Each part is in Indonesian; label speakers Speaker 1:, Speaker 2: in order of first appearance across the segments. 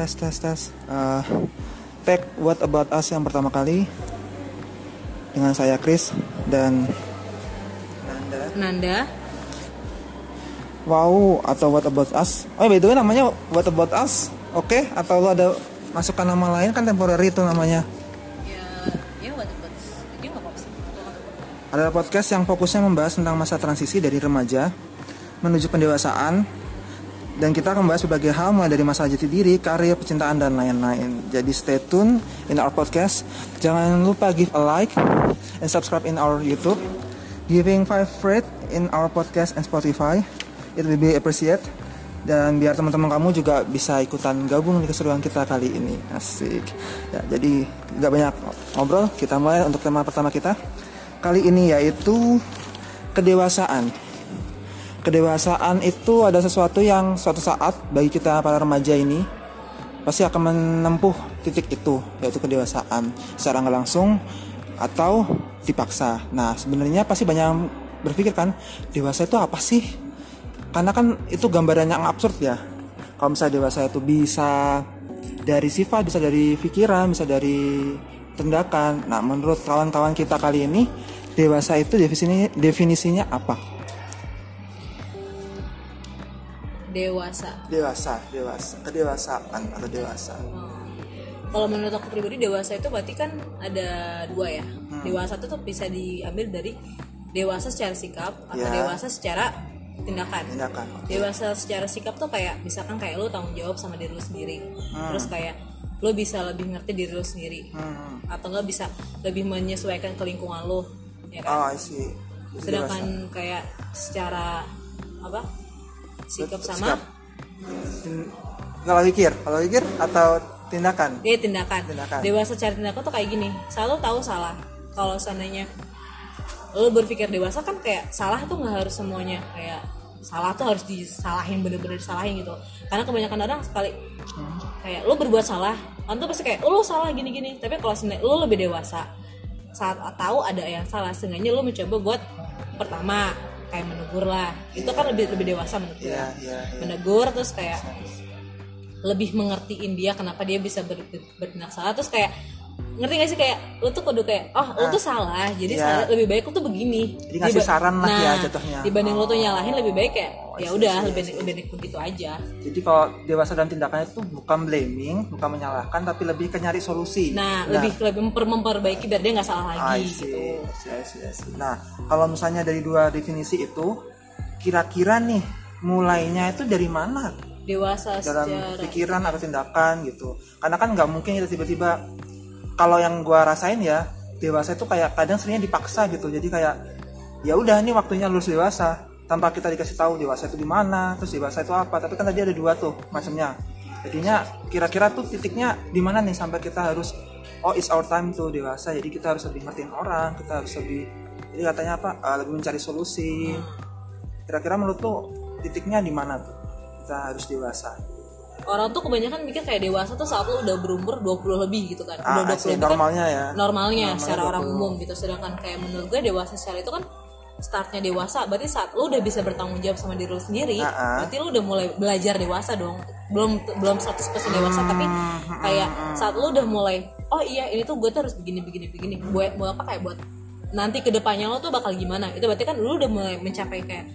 Speaker 1: tes tes tes. Uh, tag What About Us yang pertama kali dengan saya Chris dan
Speaker 2: Nanda. Nanda.
Speaker 1: Wow atau What About Us? Oh by the way namanya What About Us? Oke? Okay? Atau lo ada masukkan nama lain kan temporary itu namanya?
Speaker 2: Ya, ya What About Us. Dia nggak apa
Speaker 1: Adalah podcast yang fokusnya membahas tentang masa transisi dari remaja menuju pendewasaan dan kita akan membahas berbagai hal mulai dari masalah jati diri, karir, percintaan dan lain-lain. Jadi stay tune in our podcast. Jangan lupa give a like and subscribe in our YouTube. Giving five rate in our podcast and Spotify. It will be appreciated. Dan biar teman-teman kamu juga bisa ikutan gabung di keseruan kita kali ini. Asik. Ya, jadi nggak banyak ngobrol, kita mulai untuk tema pertama kita. Kali ini yaitu kedewasaan kedewasaan itu ada sesuatu yang suatu saat bagi kita para remaja ini pasti akan menempuh titik itu yaitu kedewasaan secara nggak langsung atau dipaksa. Nah sebenarnya pasti banyak berpikir kan dewasa itu apa sih? Karena kan itu gambarannya yang absurd ya. Kalau misalnya dewasa itu bisa dari sifat, bisa dari pikiran, bisa dari tindakan. Nah menurut kawan-kawan kita kali ini dewasa itu definisinya definisinya apa?
Speaker 2: Dewasa
Speaker 1: dewasa dewasa kedewasaan atau dewasa
Speaker 2: hmm. kalau menurut aku pribadi dewasa itu berarti kan ada dua ya hmm. dewasa itu tuh bisa diambil dari dewasa secara sikap atau yeah. dewasa secara tindakan.
Speaker 1: tindakan
Speaker 2: dewasa secara sikap tuh kayak misalkan kayak lo tanggung jawab sama diri lo sendiri hmm. terus kayak lo bisa lebih ngerti diri lo sendiri hmm. atau nggak bisa lebih menyesuaikan ke lingkungan lo ya
Speaker 1: kan oh, I see.
Speaker 2: sedangkan kayak secara apa sikap sama?
Speaker 1: Kalau pikir kalau pikir atau tindakan?
Speaker 2: Dia tindakan. tindakan. Dewasa cari tindakan tuh kayak gini selalu tahu salah. Kalau seandainya lo berpikir dewasa kan kayak salah tuh nggak harus semuanya. Kayak salah tuh harus disalahin bener-bener disalahin gitu. Karena kebanyakan orang sekali hmm. kayak lo berbuat salah kan tuh pasti kayak oh, lo salah gini-gini. Tapi kalau seandainya lo lebih dewasa saat tahu ada yang salah seenggaknya lo mencoba buat pertama kayak menegur lah. Itu kan lebih lebih dewasa menurut gue yeah, yeah, yeah. menegur terus kayak lebih mengertiin dia kenapa dia bisa ber, ber, salah. Terus kayak ngerti gak sih? Kayak lu tuh kudu kayak oh lu ah. tuh salah jadi yeah. salah, lebih baik lu tuh begini.
Speaker 1: Jadi ngasih saran lah ya
Speaker 2: nah,
Speaker 1: ya jatuhnya.
Speaker 2: dibanding oh. lu tuh nyalahin lebih baik kayak oh, ya udah lebih lebih begitu aja.
Speaker 1: Jadi kalau dewasa dalam tindakannya itu bukan blaming bukan menyalahkan tapi lebih ke nyari solusi.
Speaker 2: Nah, nah lebih lebih memper memperbaiki biar dia nggak salah lagi
Speaker 1: see, gitu. See, see, see. nah kalau misalnya dari dua definisi itu kira-kira nih mulainya itu dari mana?
Speaker 2: Dewasa
Speaker 1: dalam secara... pikiran atau tindakan gitu. Karena kan nggak mungkin kita tiba-tiba kalau yang gue rasain ya dewasa itu kayak kadang seringnya dipaksa gitu. Jadi kayak ya udah ini waktunya lulus dewasa. Tanpa kita dikasih tahu dewasa itu di mana terus dewasa itu apa. Tapi kan tadi ada dua tuh macamnya. Jadinya kira-kira tuh titiknya di mana nih sampai kita harus oh it's our time tuh dewasa. Jadi kita harus lebih ngertiin orang kita harus lebih jadi katanya apa uh, lebih mencari solusi. Kira-kira menurut tuh titiknya di mana tuh kita harus dewasa
Speaker 2: orang tuh kebanyakan mikir kayak dewasa tuh saat lu udah berumur 20 lebih gitu kan.
Speaker 1: Ah, udah 20 lebih
Speaker 2: normalnya
Speaker 1: kan
Speaker 2: ya. Normalnya, normalnya secara 20. orang umum gitu. Sedangkan kayak menurut gue dewasa secara itu kan startnya dewasa berarti saat lu udah bisa bertanggung jawab sama diri lu sendiri uh -uh. berarti lu udah mulai belajar dewasa dong belum belum 100% dewasa hmm, tapi kayak saat lu udah mulai oh iya ini tuh gue tuh harus begini begini begini buat buat apa kayak buat nanti ke depannya lo tuh bakal gimana itu berarti kan lu udah mulai mencapai kayak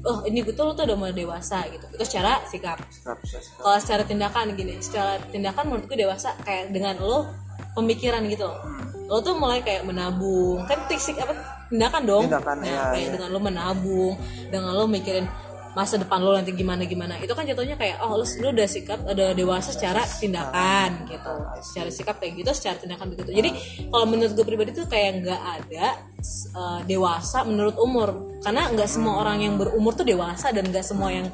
Speaker 2: oh ini gue tuh lo tuh udah mulai dewasa gitu itu secara sikap, sikap, sikap. kalau secara tindakan gini secara tindakan menurut gue dewasa kayak dengan lo pemikiran gitu loh hmm. lo tuh mulai kayak menabung kan tisik apa tindakan dong
Speaker 1: tindakan,
Speaker 2: nah,
Speaker 1: ya,
Speaker 2: kayak
Speaker 1: ya.
Speaker 2: dengan lo menabung dengan lo mikirin masa depan lo nanti gimana gimana. Itu kan jatuhnya kayak oh lo, lo udah sikap udah dewasa secara tindakan gitu. Secara sikap kayak gitu secara tindakan begitu. Jadi kalau menurut gue pribadi tuh kayak nggak ada uh, dewasa menurut umur. Karena nggak semua orang yang berumur tuh dewasa dan nggak semua yang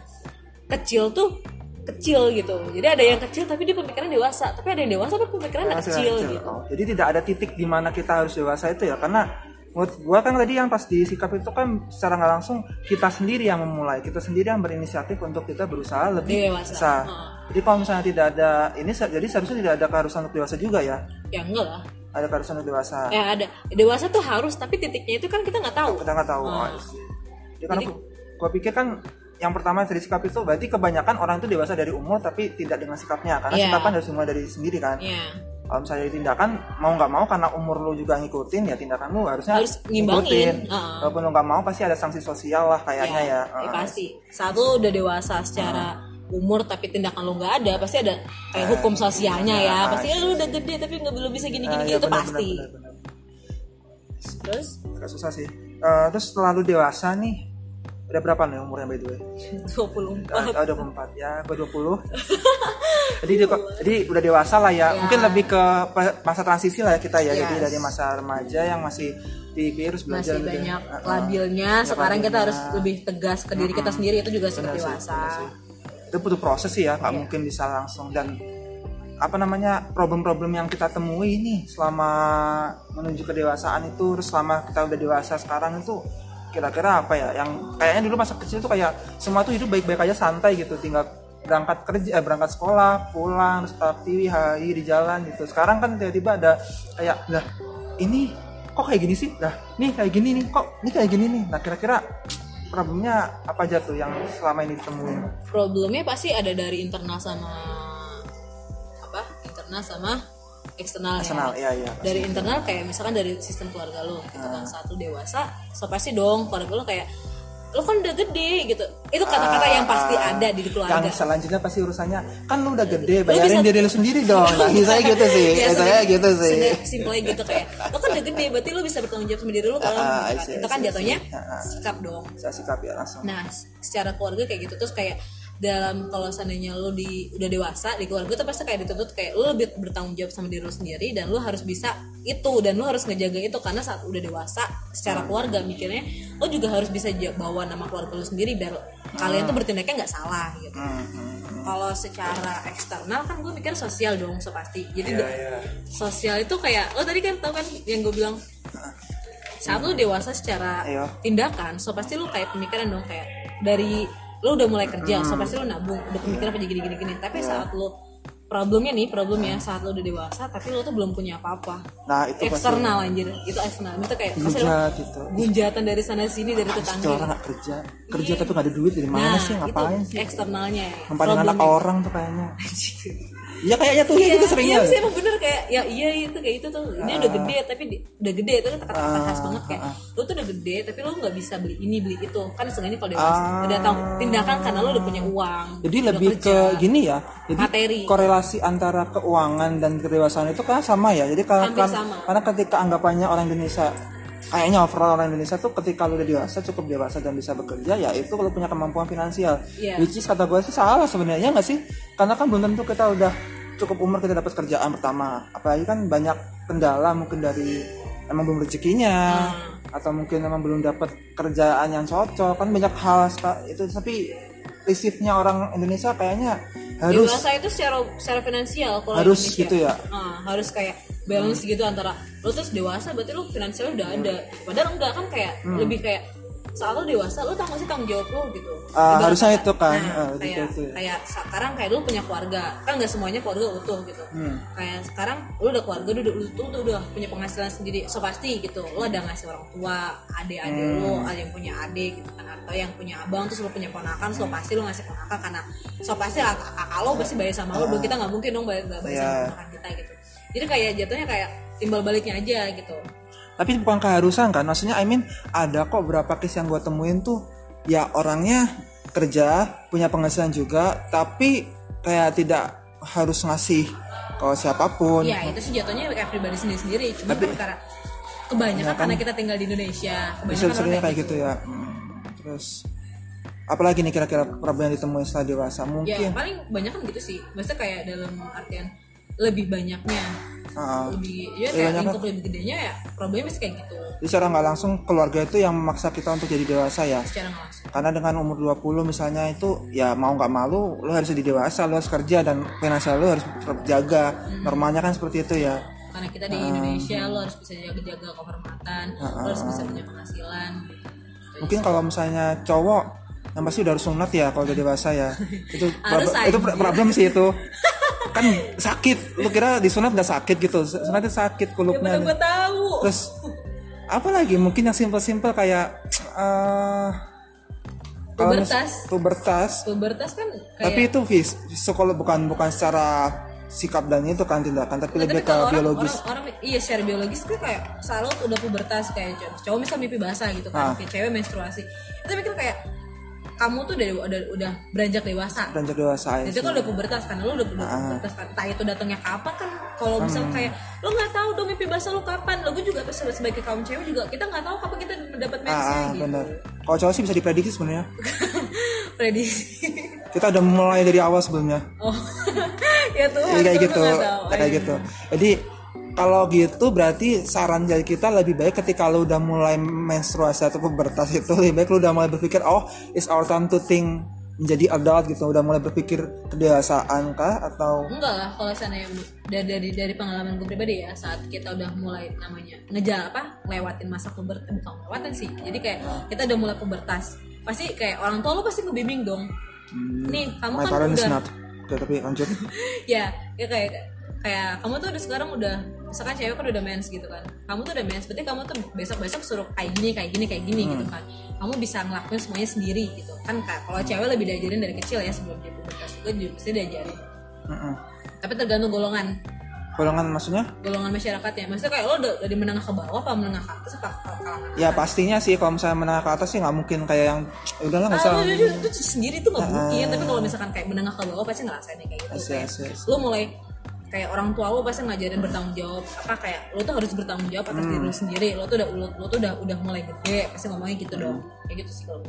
Speaker 2: kecil tuh kecil gitu. Jadi ada yang kecil tapi dia pemikiran dewasa. Tapi ada yang dewasa tapi pemikiran kecil, kecil. gitu. Oh,
Speaker 1: jadi tidak ada titik di mana kita harus dewasa itu ya? Karena menurut gua kan tadi yang pas di sikap itu kan secara nggak langsung kita sendiri yang memulai kita sendiri yang berinisiatif untuk kita berusaha lebih dewasa. hmm. jadi kalau misalnya tidak ada ini jadi seharusnya tidak ada keharusan untuk dewasa juga ya?
Speaker 2: Ya enggak lah.
Speaker 1: Ada keharusan untuk dewasa.
Speaker 2: Ya ada. Dewasa tuh harus tapi titiknya itu kan kita nggak tahu.
Speaker 1: Kita nggak tahu. Hmm. oh, jadi, jadi kan aku, gua pikir kan yang pertama dari sikap itu berarti kebanyakan orang itu dewasa dari umur tapi tidak dengan sikapnya. Karena
Speaker 2: Iya.
Speaker 1: sikap kan harus dimulai dari sendiri kan.
Speaker 2: Iya.
Speaker 1: Kalau misalnya tindakan mau nggak mau karena umur lu juga ngikutin ya tindakan lu harusnya
Speaker 2: Harus ngimbangin. Heeh.
Speaker 1: walaupun lu nggak mau pasti ada sanksi sosial lah kayaknya ya,
Speaker 2: ya,
Speaker 1: Heeh.
Speaker 2: pasti saat lu udah dewasa secara umur tapi tindakan lu nggak ada pasti ada kayak hukum sosialnya ya
Speaker 1: nah,
Speaker 2: pasti "Eh, lu udah gede tapi nggak belum bisa gini gini
Speaker 1: Ah, iya,
Speaker 2: itu
Speaker 1: benar,
Speaker 2: pasti
Speaker 1: benar, benar, benar.
Speaker 2: terus
Speaker 1: agak susah sih Eh, terus setelah lu dewasa nih udah berapa nih umurnya by the way
Speaker 2: 24
Speaker 1: Ah, oh, 24 ya, gue 20 jadi, dia- jadi udah dewasa lah ya.
Speaker 2: Ya.
Speaker 1: Mungkin lebih ke masa transisi lah ya kita ya. Jadi
Speaker 2: Yes.
Speaker 1: dari masa remaja yang masih di terus belajar
Speaker 2: masih
Speaker 1: gitu ya.
Speaker 2: banyak labilnya sekarang kita harus lebih tegas ke diri kita sendiri itu juga seperti dewasa.
Speaker 1: Itu butuh proses sih ya, nggak
Speaker 2: Iya.
Speaker 1: mungkin bisa langsung dan apa namanya problem-problem yang kita temui nih selama menuju kedewasaan itu terus selama kita udah dewasa sekarang itu kira-kira apa ya yang kayaknya dulu masa kecil tuh kayak semua tuh hidup baik-baik aja santai gitu. Tinggal berangkat kerja eh, berangkat sekolah pulang terus aktivi hari di jalan gitu. Sekarang kan tiba-tiba ada kayak lah ini kok kayak gini sih? Lah nih kayak gini nih kok ini kayak gini nih? Nah kira-kira problemnya apa aja tuh yang selama ini ditemuin?
Speaker 2: Problemnya pasti ada dari internal sama apa internal sama eksternal,
Speaker 1: Eksternal,
Speaker 2: ya
Speaker 1: iya, iya, pasti.
Speaker 2: dari internal kayak misalkan dari sistem keluarga lo gitu kan satu dewasa so pasti dong keluarga lo kayak lo kan udah gede gitu itu kata-kata yang pasti
Speaker 1: Ah,
Speaker 2: ada di keluarga
Speaker 1: Yang selanjutnya pasti urusannya kan lu udah gede, bayarin
Speaker 2: bisa-
Speaker 1: diri lu sendiri dong. Nah, saya gitu sih.
Speaker 2: Ya,
Speaker 1: saya gitu sih.
Speaker 2: simpelnya gitu kayak lo kan udah gede berarti lo bisa bertanggung jawab sama diri lo kalau
Speaker 1: Ah,
Speaker 2: gitu kan.
Speaker 1: see,
Speaker 2: itu
Speaker 1: I
Speaker 2: kan
Speaker 1: see, I
Speaker 2: jatuhnya
Speaker 1: see. Ah, ah.
Speaker 2: sikap dong
Speaker 1: Saya sikap ya langsung.
Speaker 2: Nah, secara keluarga kayak gitu terus kayak dalam kalau seandainya lo di udah dewasa di keluarga tuh pasti kayak dituntut kayak lo lebih bertanggung jawab sama diri lo sendiri dan lo harus bisa itu dan lo harus ngejaga itu karena saat udah dewasa secara keluarga mikirnya lo juga harus bisa bawa nama keluarga lo sendiri biar kalian tuh bertindaknya nggak salah gitu.
Speaker 1: Hmm, hmm, hmm.
Speaker 2: Kalau secara eksternal kan gue mikir sosial dong so pasti. Jadi
Speaker 1: Iya,
Speaker 2: da-
Speaker 1: iya.
Speaker 2: sosial itu kayak lo tadi kan tau kan yang gue bilang saat lo dewasa secara
Speaker 1: Ayo.
Speaker 2: tindakan so pasti lo kayak pemikiran dong kayak dari lo udah mulai kerja so pasti lo nabung udah pemikiran apa gini gini gini tapi saat lo problemnya nih problemnya saat lo udah dewasa tapi lo tuh belum punya apa-apa.
Speaker 1: Nah, itu pasti.
Speaker 2: Eksternal anjir. Itu eksternal. Itu kayak pasti
Speaker 1: Gujat itu.
Speaker 2: gunjatan dari sana sini dari tetangga.
Speaker 1: Orang gak kerja, kerja tapi gak ada duit dari mana
Speaker 2: nah
Speaker 1: sih? ngapain
Speaker 2: itu
Speaker 1: sih?
Speaker 2: eksternalnya.
Speaker 1: Nempatin anak orang tuh kayaknya. Iya kayaknya tuh
Speaker 2: Iya,
Speaker 1: gitu seringnya.
Speaker 2: iya sih emang bener kayak ya iya itu kayak itu tuh dia udah gede tapi di- udah gede itu kan kata-kata khas banget kayak lu tuh udah gede tapi lu nggak bisa beli ini beli itu kan seenggaknya kalau dewasa
Speaker 1: Ah.
Speaker 2: udah tahu tindakan karena lu udah punya uang
Speaker 1: Jadi lebih
Speaker 2: kerja.
Speaker 1: ke gini ya. Jadi
Speaker 2: Materi.
Speaker 1: korelasi antara keuangan dan kedewasaan itu kan sama ya. Jadi karena kan,
Speaker 2: sama.
Speaker 1: karena ketika anggapannya orang Indonesia kayaknya overall orang Indonesia tuh ketika lu udah dewasa cukup dewasa dan bisa bekerja ya itu kalau punya kemampuan finansial.
Speaker 2: Iya.
Speaker 1: Which is kata gue sih salah sebenarnya nggak sih? Karena kan belum tentu kita udah cukup umur kita dapat kerjaan pertama. Apalagi kan banyak kendala mungkin dari emang belum rezekinya atau mungkin emang belum dapat kerjaan yang cocok kan banyak hal itu tapi prinsipnya orang Indonesia kayaknya harus
Speaker 2: dewasa itu secara secara finansial kalau
Speaker 1: Harus
Speaker 2: Indonesia.
Speaker 1: gitu ya?
Speaker 2: Ah, harus kayak balance gitu antara lo terus dewasa berarti lo finansialnya udah ada padahal enggak kan kayak
Speaker 1: Hmm.
Speaker 2: lebih kayak saat lo dewasa lo tau gak sih tanggung jawab lo gitu? Ibarat
Speaker 1: harusnya itu kan,
Speaker 2: nah,
Speaker 1: ah, gitu,
Speaker 2: kayak
Speaker 1: itu. ya.
Speaker 2: kayak sekarang kayak lo punya keluarga. Kan nggak semuanya keluarga utuh gitu.
Speaker 1: Hmm.
Speaker 2: kayak sekarang lo udah keluarga udah utuh tuh udah punya penghasilan sendiri. So pasti gitu. Lo ada ngasih orang tua adik-adik
Speaker 1: Hmm.
Speaker 2: lo ada yang punya adik gitu kan. Atau yang punya abang terus lo punya ponakan so pasti lo ngasih ponakan karena so pasti kakak lo pasti bayar sama lo dong kita nggak mungkin dong bayar nggak bayar sama
Speaker 1: Iya.
Speaker 2: ponakan kita gitu. Jadi kayak jatuhnya kayak timbal baliknya aja gitu
Speaker 1: tapi bukan keharusan kan? Maksudnya I mean ada kok berapa case yang gue temuin tuh ya orangnya kerja punya penghasilan juga tapi kayak tidak harus ngasih ke siapa pun.
Speaker 2: Iya itu sih jatuhnya kayak pribadi sendiri sendiri cuma perkara kebanyakan karena kita tinggal di Indonesia. Kebanyakan
Speaker 1: bisa
Speaker 2: orang kayak
Speaker 1: kayak gitu ya. Hmm. terus apalagi nih kira-kira problem yang ditemuin setelah dewasa?
Speaker 2: Ya
Speaker 1: mungkin.
Speaker 2: paling banyak kan gitu sih. Maksudnya kayak dalam artian lebih banyaknya.
Speaker 1: Ah.
Speaker 2: lebih ya kayak
Speaker 1: banyak
Speaker 2: lingkup lebih gedenya ya problemnya masih kayak gitu.
Speaker 1: Jadi secara nggak langsung keluarga itu yang memaksa kita untuk jadi dewasa ya?
Speaker 2: Secara nggak langsung.
Speaker 1: Karena dengan umur 20 misalnya itu ya mau nggak malu lo harus jadi dewasa lo harus kerja dan finansial lo harus tetap jaga. Normalnya kan seperti itu ya?
Speaker 2: Karena kita di Indonesia lo harus bisa jaga-jaga kehormatan lo harus bisa punya penghasilan
Speaker 1: mungkin kalau misalnya cowok yang pasti udah harus sunat ya kalau udah dewasa ya. Itu
Speaker 2: Harus,
Speaker 1: prob- itu problem sih itu. Kan sakit. Lu kira disunat nggak sakit gitu. Sunat itu sakit
Speaker 2: ya
Speaker 1: kulupnya
Speaker 2: bener gue tahu.
Speaker 1: Terus apa lagi? Mungkin yang simpel-simpel kayak eh Kalau mis-
Speaker 2: pubertas.
Speaker 1: pubertas.
Speaker 2: Pubertas kan kayak
Speaker 1: tapi itu vis sekolah bukan bukan secara sikap dan itu kan tindakan. Tapi
Speaker 2: Nah,
Speaker 1: lebih ke
Speaker 2: orang,
Speaker 1: biologis.
Speaker 2: orang, orang iya secara biologis tuh kayak selalu tuh udah pubertas kayak cowok, cowok misal mimpi basah gitu
Speaker 1: Ah.
Speaker 2: kan kayak cewek menstruasi. Itu mikir kayak kamu tuh udah udah, udah beranjak dewasa.
Speaker 1: Beranjak dewasa ya
Speaker 2: itu kan udah pubertas kan lu udah, udah
Speaker 1: Ah.
Speaker 2: pubertas kan. Entah itu datangnya kapan kan kalau misal
Speaker 1: Hmm.
Speaker 2: kayak lu nggak tahu dong mimpi basah lu kapan. Lu juga sebagai sebagai kaum cewek juga kita nggak tahu kapan kita dapat
Speaker 1: ah,
Speaker 2: mensnya
Speaker 1: ah,
Speaker 2: gitu.
Speaker 1: benar kalau cowok sih bisa diprediksi sebenarnya.
Speaker 2: Prediksi.
Speaker 1: Kita udah mulai dari awal sebelumnya.
Speaker 2: Oh ya tuh
Speaker 1: Jadi kayak gitu kayak gitu. Jadi kalau gitu berarti saran dari kita lebih baik ketika lu udah mulai menstruasi atau pubertas itu lebih baik lu udah mulai berpikir oh it's our time to think menjadi adult gitu. Udah mulai berpikir kedewasaan kah? Atau
Speaker 2: enggak lah kalau seandainya dari dari dari pengalaman gue pribadi ya saat kita udah mulai namanya ngejar apa lewatin masa pubertas bukan lewatin sih. Jadi kayak kita udah mulai pubertas pasti kayak orang tua lu pasti ngebimbing dong. Nih kamu kan udah
Speaker 1: not. Oke, tapi lanjut.
Speaker 2: Ya ya kayak kayak kamu tuh udah sekarang udah misalkan cewek kan udah mens gitu kan. Kamu tuh udah mens berarti kamu tuh besok besok suruh kayak gini kayak gini kayak gini gitu kan. Kamu bisa ngelakuin semuanya sendiri gitu. Kan Kak, kalau cewek lebih diajarin dari kecil ya sebelum dia pubertas juga juga pasti diajarin.
Speaker 1: Mm-mm.
Speaker 2: tapi tergantung golongan.
Speaker 1: Golongan maksudnya?
Speaker 2: Golongan masyarakatnya maksudnya kayak lo udah dari menengah ke bawah apa menengah ke atas apa kalangan
Speaker 1: ya pastinya sih kalau misalnya menengah ke atas sih nggak mungkin kayak yang "Ya udahlah nggak usah
Speaker 2: Ah, itu, itu, itu sendiri tuh nggak mungkin. Tapi kalau misalkan kayak menengah ke bawah pasti ngerasain kayak gitu
Speaker 1: asik, asik.
Speaker 2: lu mulai kayak orang tua lu pasti ngajarin bertanggung jawab. Apa kayak lu tuh harus bertanggung jawab atas diri lu sendiri. Lu tuh udah lu tuh udah udah mulai gede pasti ngomongnya gitu dong. Kayak gitu sih kalau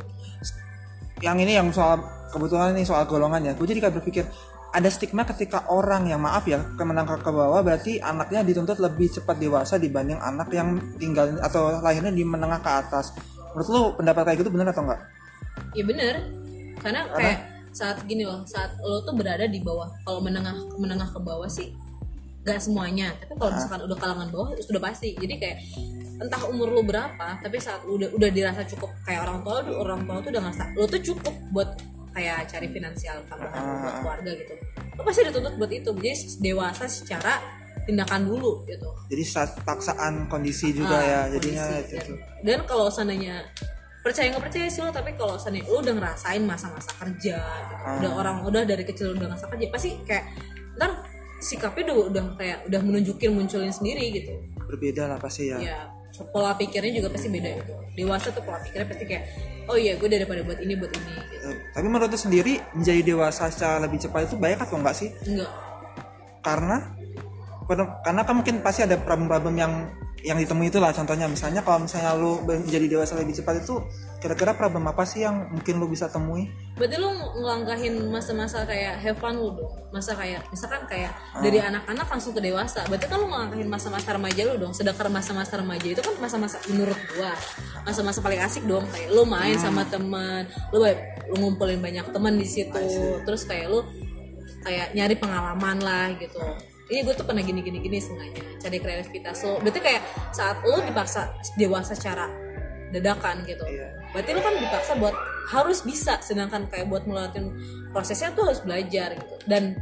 Speaker 1: yang ini yang soal kebetulan nih soal golongan ya. Gue jadi kayak berpikir ada stigma ketika orang yang maaf ya ke menengah ke bawah berarti anaknya dituntut lebih cepat dewasa dibanding anak yang tinggal atau lahirnya di menengah ke atas. Menurut lu pendapat kayak gitu benar atau enggak?
Speaker 2: Iya bener karena kayak saat gini loh saat lo tuh berada di bawah kalau menengah menengah ke bawah sih gak semuanya. Tapi kalau misalkan udah kalangan bawah itu sudah pasti. Jadi kayak entah umur lo berapa tapi saat udah udah dirasa cukup kayak orang tua lu orang tua tuh udah ngerasa lo tuh cukup buat kayak cari finansial tambahan lo buat keluarga gitu. Lo pasti dituntut buat itu. Jadi dewasa secara tindakan dulu gitu.
Speaker 1: Jadi saat paksaan kondisi juga
Speaker 2: Ah,
Speaker 1: ya jadinya
Speaker 2: kondisi.
Speaker 1: itu.
Speaker 2: dan, dan kalau seandainya percaya nggak percaya sih lo tapi kalau seandainya lo udah ngerasain masa-masa kerja gitu.
Speaker 1: Ah.
Speaker 2: udah orang udah dari kecil udah ngerasain kerja pasti kayak ntar sikapnya udah udah kayak udah menunjukin munculin sendiri gitu.
Speaker 1: Berbeda lah pasti ya,
Speaker 2: ya pola pikirnya juga pasti beda gitu. Dewasa tuh pola pikirnya pasti kayak oh iya gue daripada buat ini buat ini gitu.
Speaker 1: Eh, tapi menurut lu sendiri menjadi dewasa secara lebih cepat itu baik atau enggak sih?
Speaker 2: Enggak.
Speaker 1: Karena karena kan mungkin pasti ada problem-problem yang yang ditemui itulah. Contohnya misalnya kalau misalnya lu menjadi dewasa lebih cepat itu kira-kira problem apa sih yang mungkin lu bisa temui?
Speaker 2: Berarti lo ngelangkahin masa-masa kayak have fun lu dong. Masa kayak misalkan kayak
Speaker 1: Ah.
Speaker 2: dari anak-anak langsung ke dewasa. Berarti kan lo ngelangkahin masa-masa remaja lu dong. Sedangkan masa-masa remaja itu kan masa-masa menurut gua masa-masa paling asik dong. Kayak lo main
Speaker 1: Hmm.
Speaker 2: sama teman lo lo ngumpulin banyak teman di situ. Terus kayak lo kayak nyari pengalaman lah gitu ini gue tuh pernah gini gini gini sengaja cari kreativitas. Lo berarti kayak saat lo dipaksa dewasa secara dadakan gitu
Speaker 1: Iya.
Speaker 2: berarti lo kan dipaksa buat harus bisa. Sedangkan kayak buat melakukan prosesnya tuh harus belajar gitu. Dan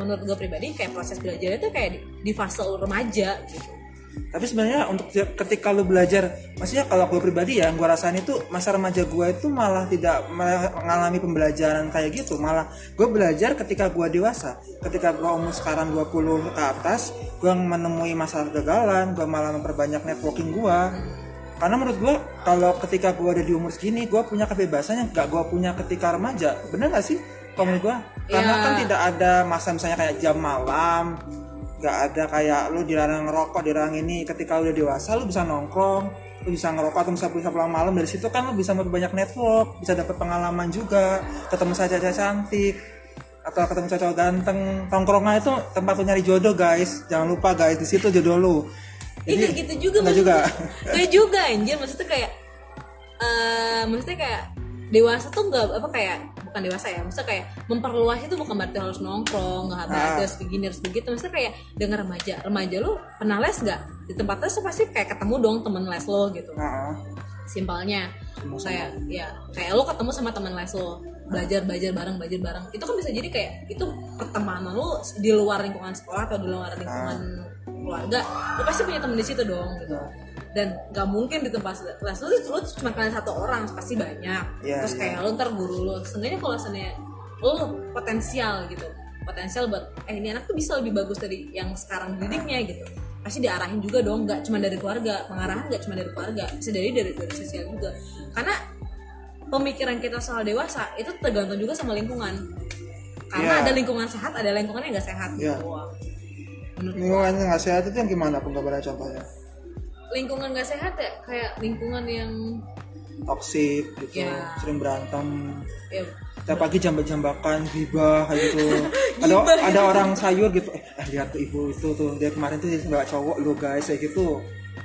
Speaker 2: menurut gue pribadi kayak proses belajar itu kayak di, di fase lo remaja gitu
Speaker 1: tapi sebenarnya untuk ketika lu belajar maksudnya kalau gue pribadi ya gue rasain itu masa remaja gue itu malah tidak mengalami pembelajaran kayak gitu. Malah gue belajar ketika gue dewasa. Ketika gue umur sekarang 20 ke atas gue menemui masalah kegagalan gue malah memperbanyak networking gue karena menurut gue kalau ketika gue ada di umur segini gue punya kebebasan yang gak gue punya ketika remaja. Bener gak sih? Kalau menurut gue karena
Speaker 2: Ya.
Speaker 1: kan tidak ada masa misalnya kayak jam malam nggak ada kayak lu dilarang ngerokok dilarang ini ketika udah dewasa lu bisa nongkrong lu bisa ngerokok atau bisa bisa pulang malam. Dari situ kan lu bisa memperbanyak network bisa dapat pengalaman juga ketemu saja cantik atau ketemu cowok ganteng. Tongkrongan itu tempat lu nyari jodoh guys. Jangan lupa guys di situ jodoh lu.
Speaker 2: Iya kayak gitu juga
Speaker 1: enggak juga.
Speaker 2: Kayak juga anjir. Maksudnya kayak eh maksudnya kayak dewasa tuh nggak apa kayak bukan dewasa ya. Maksudnya kayak memperluas itu bukan berarti harus nongkrong nggak
Speaker 1: Ah.
Speaker 2: harus begini harus begitu. Maksudnya kayak dengan remaja. Remaja lu pernah les nggak? Di tempat les pasti kayak ketemu dong temen les lo gitu.
Speaker 1: Heeh.
Speaker 2: simpelnya. Kayak ya kayak lo ketemu sama teman les lo. Belajar belajar bareng belajar bareng. Itu kan bisa jadi kayak itu pertemanan lo di luar lingkungan sekolah atau di luar lingkungan keluarga lo pasti punya temen di situ dong gitu dan gak mungkin di tempat kelas lu, lu cuma kalian satu orang pasti banyak.
Speaker 1: Iya,
Speaker 2: terus
Speaker 1: iya.
Speaker 2: kayak lu ntar guru lu seenggaknya kalau seandainya lu potensial gitu potensial buat eh ini anak tuh bisa lebih bagus dari yang sekarang didiknya gitu. Pasti diarahin juga dong nggak cuma dari keluarga pengarahan nggak cuma dari keluarga bisa dari dari dari sosial juga. Karena pemikiran kita soal dewasa itu tergantung juga sama lingkungan. Karena
Speaker 1: Iya.
Speaker 2: ada lingkungan sehat ada lingkungan yang nggak sehat
Speaker 1: Iya.
Speaker 2: gitu menurut
Speaker 1: lingkungan yang nggak sehat itu yang gimana? Penggambaran contohnya
Speaker 2: lingkungan gak sehat ya? Kayak lingkungan yang
Speaker 1: toksik gitu
Speaker 2: Ya.
Speaker 1: sering berantem.
Speaker 2: Ya.
Speaker 1: Tiap pagi jambak-jambakan kayak gitu. Ada ada orang sayur gitu eh eh, lihat tuh ibu itu tuh dia kemarin tuh nggak cowok lu guys kayak gitu.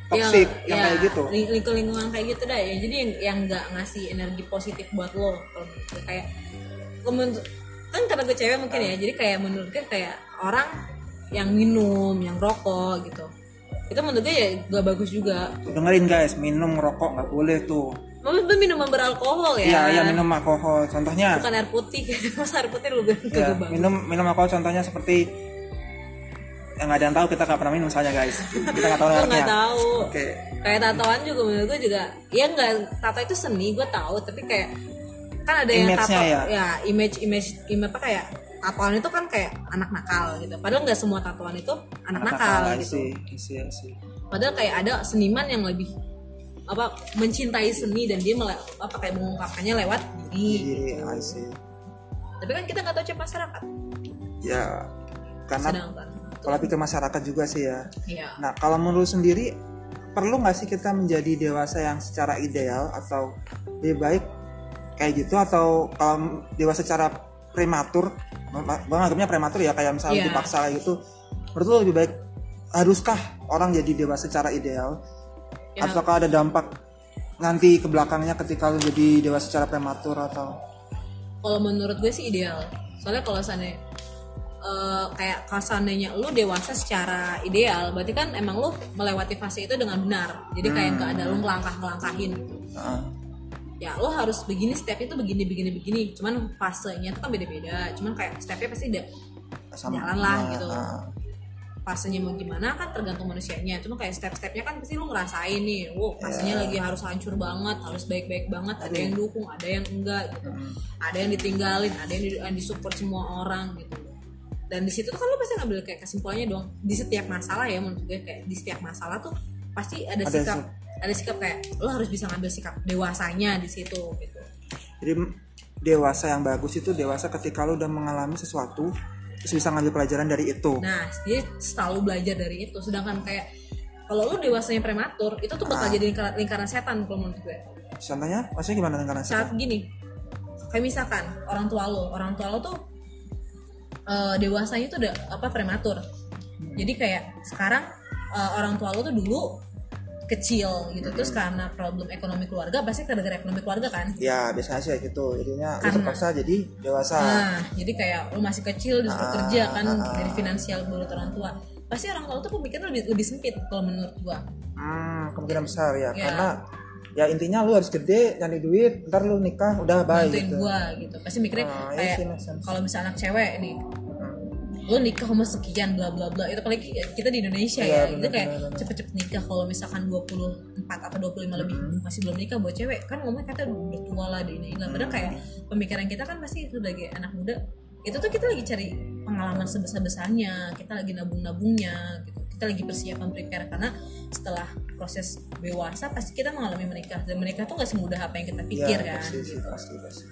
Speaker 1: Toksik yang
Speaker 2: ya,
Speaker 1: kayak gitu.
Speaker 2: Ling- lingkungan lingkungan kayak gitu dah ya. Jadi yang yang nggak ngasih energi positif buat lo kalau kayak lo menurut- kan karena gue cewek mungkin ya. Jadi kayak menurut gue kayak orang yang minum yang rokok gitu itu menurut gue ya gak bagus juga.
Speaker 1: Dengerin guys. Minum rokok nggak boleh tuh.
Speaker 2: Itu minuman beralkohol ya.
Speaker 1: Iya iya minum alkohol. Contohnya
Speaker 2: bukan air putih. Masa air putih lu
Speaker 1: ya, minum minum alkohol contohnya seperti yang nggak ada yang tahu kita nggak pernah minum misalnya guys. Kita nggak tahu
Speaker 2: gue nggak tahu.
Speaker 1: Oke.
Speaker 2: Kayak tatoan juga menurut gue juga ya nggak. Tato itu seni gue tahu. Tapi kayak kan ada yang tato
Speaker 1: ya?
Speaker 2: image image image apa kayak tatoan itu kan kayak anak nakal gitu. Padahal nggak semua tatoan itu anak, nakal, gitu.
Speaker 1: sih sih sih
Speaker 2: padahal kayak ada seniman yang lebih apa mencintai seni dan dia mele, apa kayak mengungkapkannya lewat diri
Speaker 1: jadi I see.
Speaker 2: tapi kan kita nggak tahu cek masyarakat.
Speaker 1: Ya karena
Speaker 2: sedangkan.
Speaker 1: kalau pikir masyarakat juga sih ya.
Speaker 2: Ya
Speaker 1: Nah, kalau menurut sendiri perlu nggak sih kita menjadi dewasa yang secara ideal atau lebih baik kayak gitu? Atau kalau dewasa secara prematur, bang anggapnya prematur ya kayak misalnya
Speaker 2: Iya.
Speaker 1: dipaksa gitu. Menurut lo lebih baik haruskah orang jadi dewasa secara ideal
Speaker 2: Ya.
Speaker 1: ataukah ada dampak nanti ke belakangnya ketika lo jadi dewasa secara prematur atau
Speaker 2: kalau menurut gue sih ideal soalnya kalau seandainya eh, kayak kalau seandainya lu dewasa secara ideal berarti kan emang lu melewati fase itu dengan benar jadi kayak nggak ada lu ngelangkah ngelangkahin gitu
Speaker 1: Heeh.
Speaker 2: Ya lo harus begini step itu begini begini begini. Cuman fasenya itu kan beda beda cuman kayak stepnya pasti
Speaker 1: sama
Speaker 2: Jalan lah, gitu. fasenya mau gimana kan tergantung manusianya. Cuma kayak step-stepnya kan pasti lu ngerasain nih wow fasenya lagi harus hancur banget harus baik-baik banget. Ada yang dukung ada yang enggak gitu. Ada yang ditinggalin ada yang, di, yang disupport semua orang gitu. Dan di situ tuh kan lu pasti ngambil kayak kesimpulannya dong. Di setiap masalah ya menurut gue kayak di setiap masalah tuh pasti ada,
Speaker 1: Ada
Speaker 2: sikap. Ada sikap kayak lo harus bisa ngambil sikap dewasanya di situ gitu
Speaker 1: Jadi dewasa yang bagus itu dewasa ketika lu udah mengalami sesuatu terus bisa ngambil pelajaran dari itu.
Speaker 2: Nah, dia selalu belajar dari itu. Sedangkan kayak kalau lu dewasanya prematur, itu tuh bakal jadi lingkaran, lingkaran setan kalau menurut gue.
Speaker 1: Contohnya, maksudnya gimana dengan
Speaker 2: Saat gini, kayak misalkan orang tua lo, orang tua lo tuh eh, dewasanya tuh udah apa prematur. Jadi kayak sekarang eh, orang tua lo tuh dulu kecil gitu terus karena problem ekonomi keluarga pasti gara-gara ekonomi keluarga kan
Speaker 1: Ya biasanya sih gitu. Jadinya
Speaker 2: Karena-
Speaker 1: terpaksa jadi dewasa.
Speaker 2: Nah, jadi kayak lu masih kecil disuruh
Speaker 1: Ah,
Speaker 2: kerja kan
Speaker 1: ah, ah.
Speaker 2: dari finansial menurut orang tua. Pasti orang tua tuh pemikiran lebih lebih sempit kalau menurut gua.
Speaker 1: Hmm, kemungkinan besar ya.
Speaker 2: Ya.
Speaker 1: Karena ya intinya lu harus gede, nyari duit, ntar lu nikah udah baik gitu.
Speaker 2: gua gitu. Pasti mikirnya
Speaker 1: Ah, iya
Speaker 2: kayak
Speaker 1: sense.
Speaker 2: kalau misalnya anak cewek nih, Lu nikah sama sekian bla bla bla. Itu apalagi kita di Indonesia
Speaker 1: Iya,
Speaker 2: ya. Itu kayak cepet-cepet nikah kalau misalkan 24 atau 25 lebih
Speaker 1: Hmm.
Speaker 2: masih belum nikah buat cewek kan ngomongnya kata udah tua lah di ini. Padahal
Speaker 1: Hmm.
Speaker 2: kayak pemikiran kita kan pasti sebagai anak muda itu tuh kita lagi cari pengalaman sebesar-besarnya, kita lagi nabung-nabungnya gitu. Kita lagi persiapan prepare karena setelah proses dewasa pasti kita mengalami menikah dan menikah tuh gak semudah apa yang kita pikir
Speaker 1: ya,
Speaker 2: kan.
Speaker 1: pasti
Speaker 2: gitu.
Speaker 1: pasti, pasti.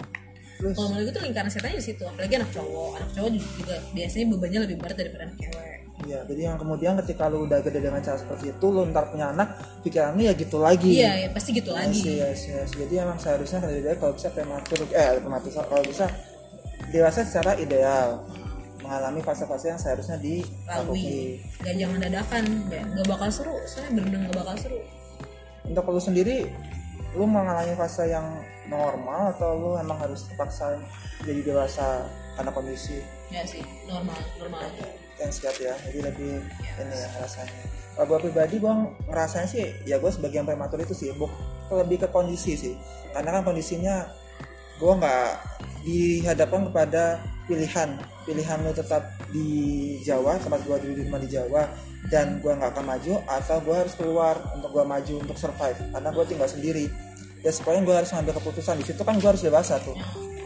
Speaker 1: Terus,
Speaker 2: Kalau menurut gue tuh lingkaran setannya di situ, apalagi anak cowok. Anak cowok juga biasanya bebannya lebih berat daripada anak cewek.
Speaker 1: ya, jadi yang kemudian ketika lu udah gede dengan cara seperti itu, lu ntar punya anak, pikiran lu ya gitu lagi.
Speaker 2: Iya, ya, pasti gitu lagi.
Speaker 1: Yes, yes, yes. Jadi emang seharusnya lebih baik kalau bisa prematur, eh prematur kalau bisa dewasa secara ideal mengalami fase-fase yang seharusnya
Speaker 2: Lalui.
Speaker 1: dilalui.
Speaker 2: Gak jangan dadakan, ya, gak bakal seru. Soalnya bener-bener gak bakal seru.
Speaker 1: Untuk lu sendiri, lu mengalami fase yang normal atau lu emang harus terpaksa jadi dewasa karena kondisi?
Speaker 2: Ya sih, normal, normal aja.
Speaker 1: yang siap ya jadi lebih ini ya rasanya. Kalau gue pribadi gue ngerasanya sih ya gue sebagai yang prematur itu sih buk lebih ke kondisi sih. Karena kan kondisinya gue nggak dihadapkan kepada pilihan pilihan lu tetap di Jawa tempat gua dulu di rumah di Jawa dan gua nggak akan maju atau gua harus keluar untuk gua maju untuk survive karena gua tinggal sendiri. Ya sebenarnya gua harus ngambil keputusan. Di situ kan gua harus dewasa tuh.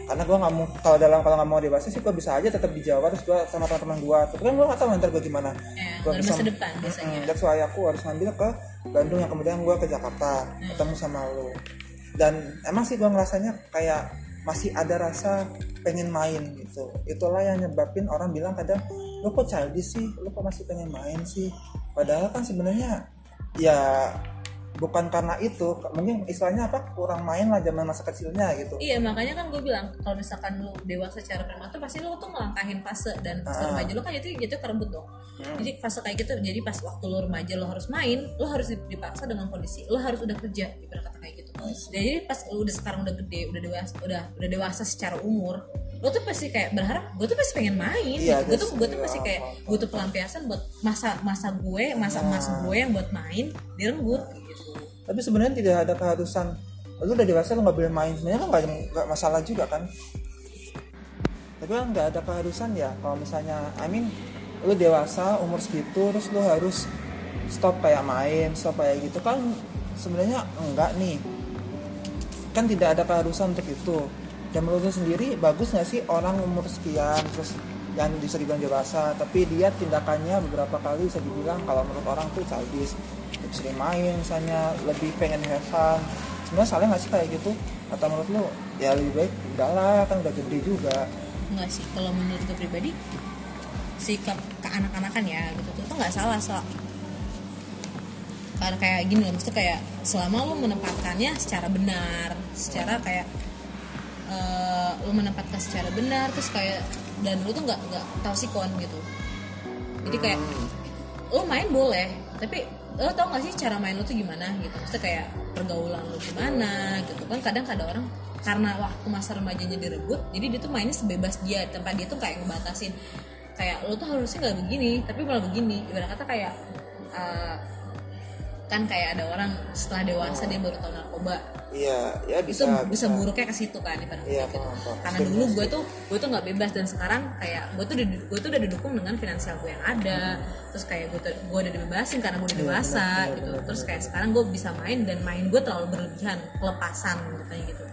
Speaker 1: Karena gua nggak mau kalau dalam kalau nggak mau dewasa sih gua bisa aja tetap di Jawa terus gua sama teman-teman gua. Tapi kan gua nggak tahu ntar gua gimana.
Speaker 2: Ya,
Speaker 1: Gua
Speaker 2: dari
Speaker 1: bisa-
Speaker 2: masa depan biasanya.
Speaker 1: Mm, aku harus ngambil ke Bandung yang kemudian gue ke Jakarta ketemu sama lo. Dan emang sih gue ngerasanya kayak masih ada rasa pengen main gitu. Itulah yang nyebabin orang bilang kadang lo kok childish sih? Lo kok masih pengen main sih? Padahal kan sebenarnya ya bukan karena itu mungkin istilahnya apa kurang main lah zaman masa kecilnya gitu
Speaker 2: Iya makanya kan gue bilang kalau misalkan lu dewasa secara prematur pasti lu tuh ngelangkahin fase dan fase
Speaker 1: Ah.
Speaker 2: remaja lu kan itu jatuh kerebut dong.
Speaker 1: Hmm.
Speaker 2: Jadi fase kayak gitu jadi pas waktu lu remaja lu harus main, lu harus dipaksa dengan kondisi lu harus udah kerja ibarat kata kayak gitu. Jadi pas lu udah sekarang udah gede, udah dewasa, udah udah dewasa secara umur, lu tuh pasti kayak berharap gue tuh pasti pengen main
Speaker 1: Iya,
Speaker 2: gitu. Gue tuh gue tuh pasti kayak butuh pelampiasan buat masa masa gue, masa masa gue yang buat main direnggut.
Speaker 1: Tapi sebenarnya tidak ada keharusan. Lu udah dewasa lu nggak boleh main. Sebenarnya kan nggak masalah juga kan. Tapi kan nggak ada keharusan ya. Kalau misalnya I mean lu dewasa umur segitu terus lu harus stop kayak main stop kayak gitu kan sebenarnya enggak nih. Kan tidak ada keharusan untuk itu. Dan menurut sendiri bagus nggak sih orang umur sekian terus yang bisa dibilang dewasa tapi dia tindakannya beberapa kali bisa dibilang kalau menurut orang tuh childish sering main misalnya lebih pengen have fun. Sebenarnya salah nggak sih kayak gitu? Atau menurut lu ya lebih baik udahlah kan udah gede juga.
Speaker 2: Enggak sih, kalau menurut gue pribadi sikap keanak-anakan ya gitu tuh nggak salah so karena kayak gini loh, maksudnya kayak selama lu menempatkannya secara benar, secara kayak eh, lu menempatkan secara benar, terus kayak dan lu tuh nggak nggak tahu sikon gitu. Jadi kayak lu main boleh, tapi lo tau gak sih cara main lu tuh gimana gitu? Maksudnya kayak pergaulan lu gimana gitu? Kan kadang ada orang karena waktu masa remajanya direbut jadi dia tuh mainnya sebebas dia tempat dia tuh kayak ngebatasin. Kayak lo tuh harusnya nggak begini tapi malah begini. Ibarat kata kayak eh, kan kayak ada orang setelah dewasa dia baru tahu narkoba
Speaker 1: iya ya
Speaker 2: itu
Speaker 1: bisa
Speaker 2: bisa, buruknya ke situ kan ibarat
Speaker 1: Iya,
Speaker 2: gitu.
Speaker 1: paham, paham.
Speaker 2: karena dulu gue tuh gue tuh nggak bebas. Dan sekarang kayak gue tuh gue tuh udah didukung dengan finansial gue yang ada. Terus kayak gue gue udah dibebasin karena gue udah dewasa gitu. terus kayak sekarang gue bisa main dan main gue terlalu berlebihan kelepasan gitu kayak gitu.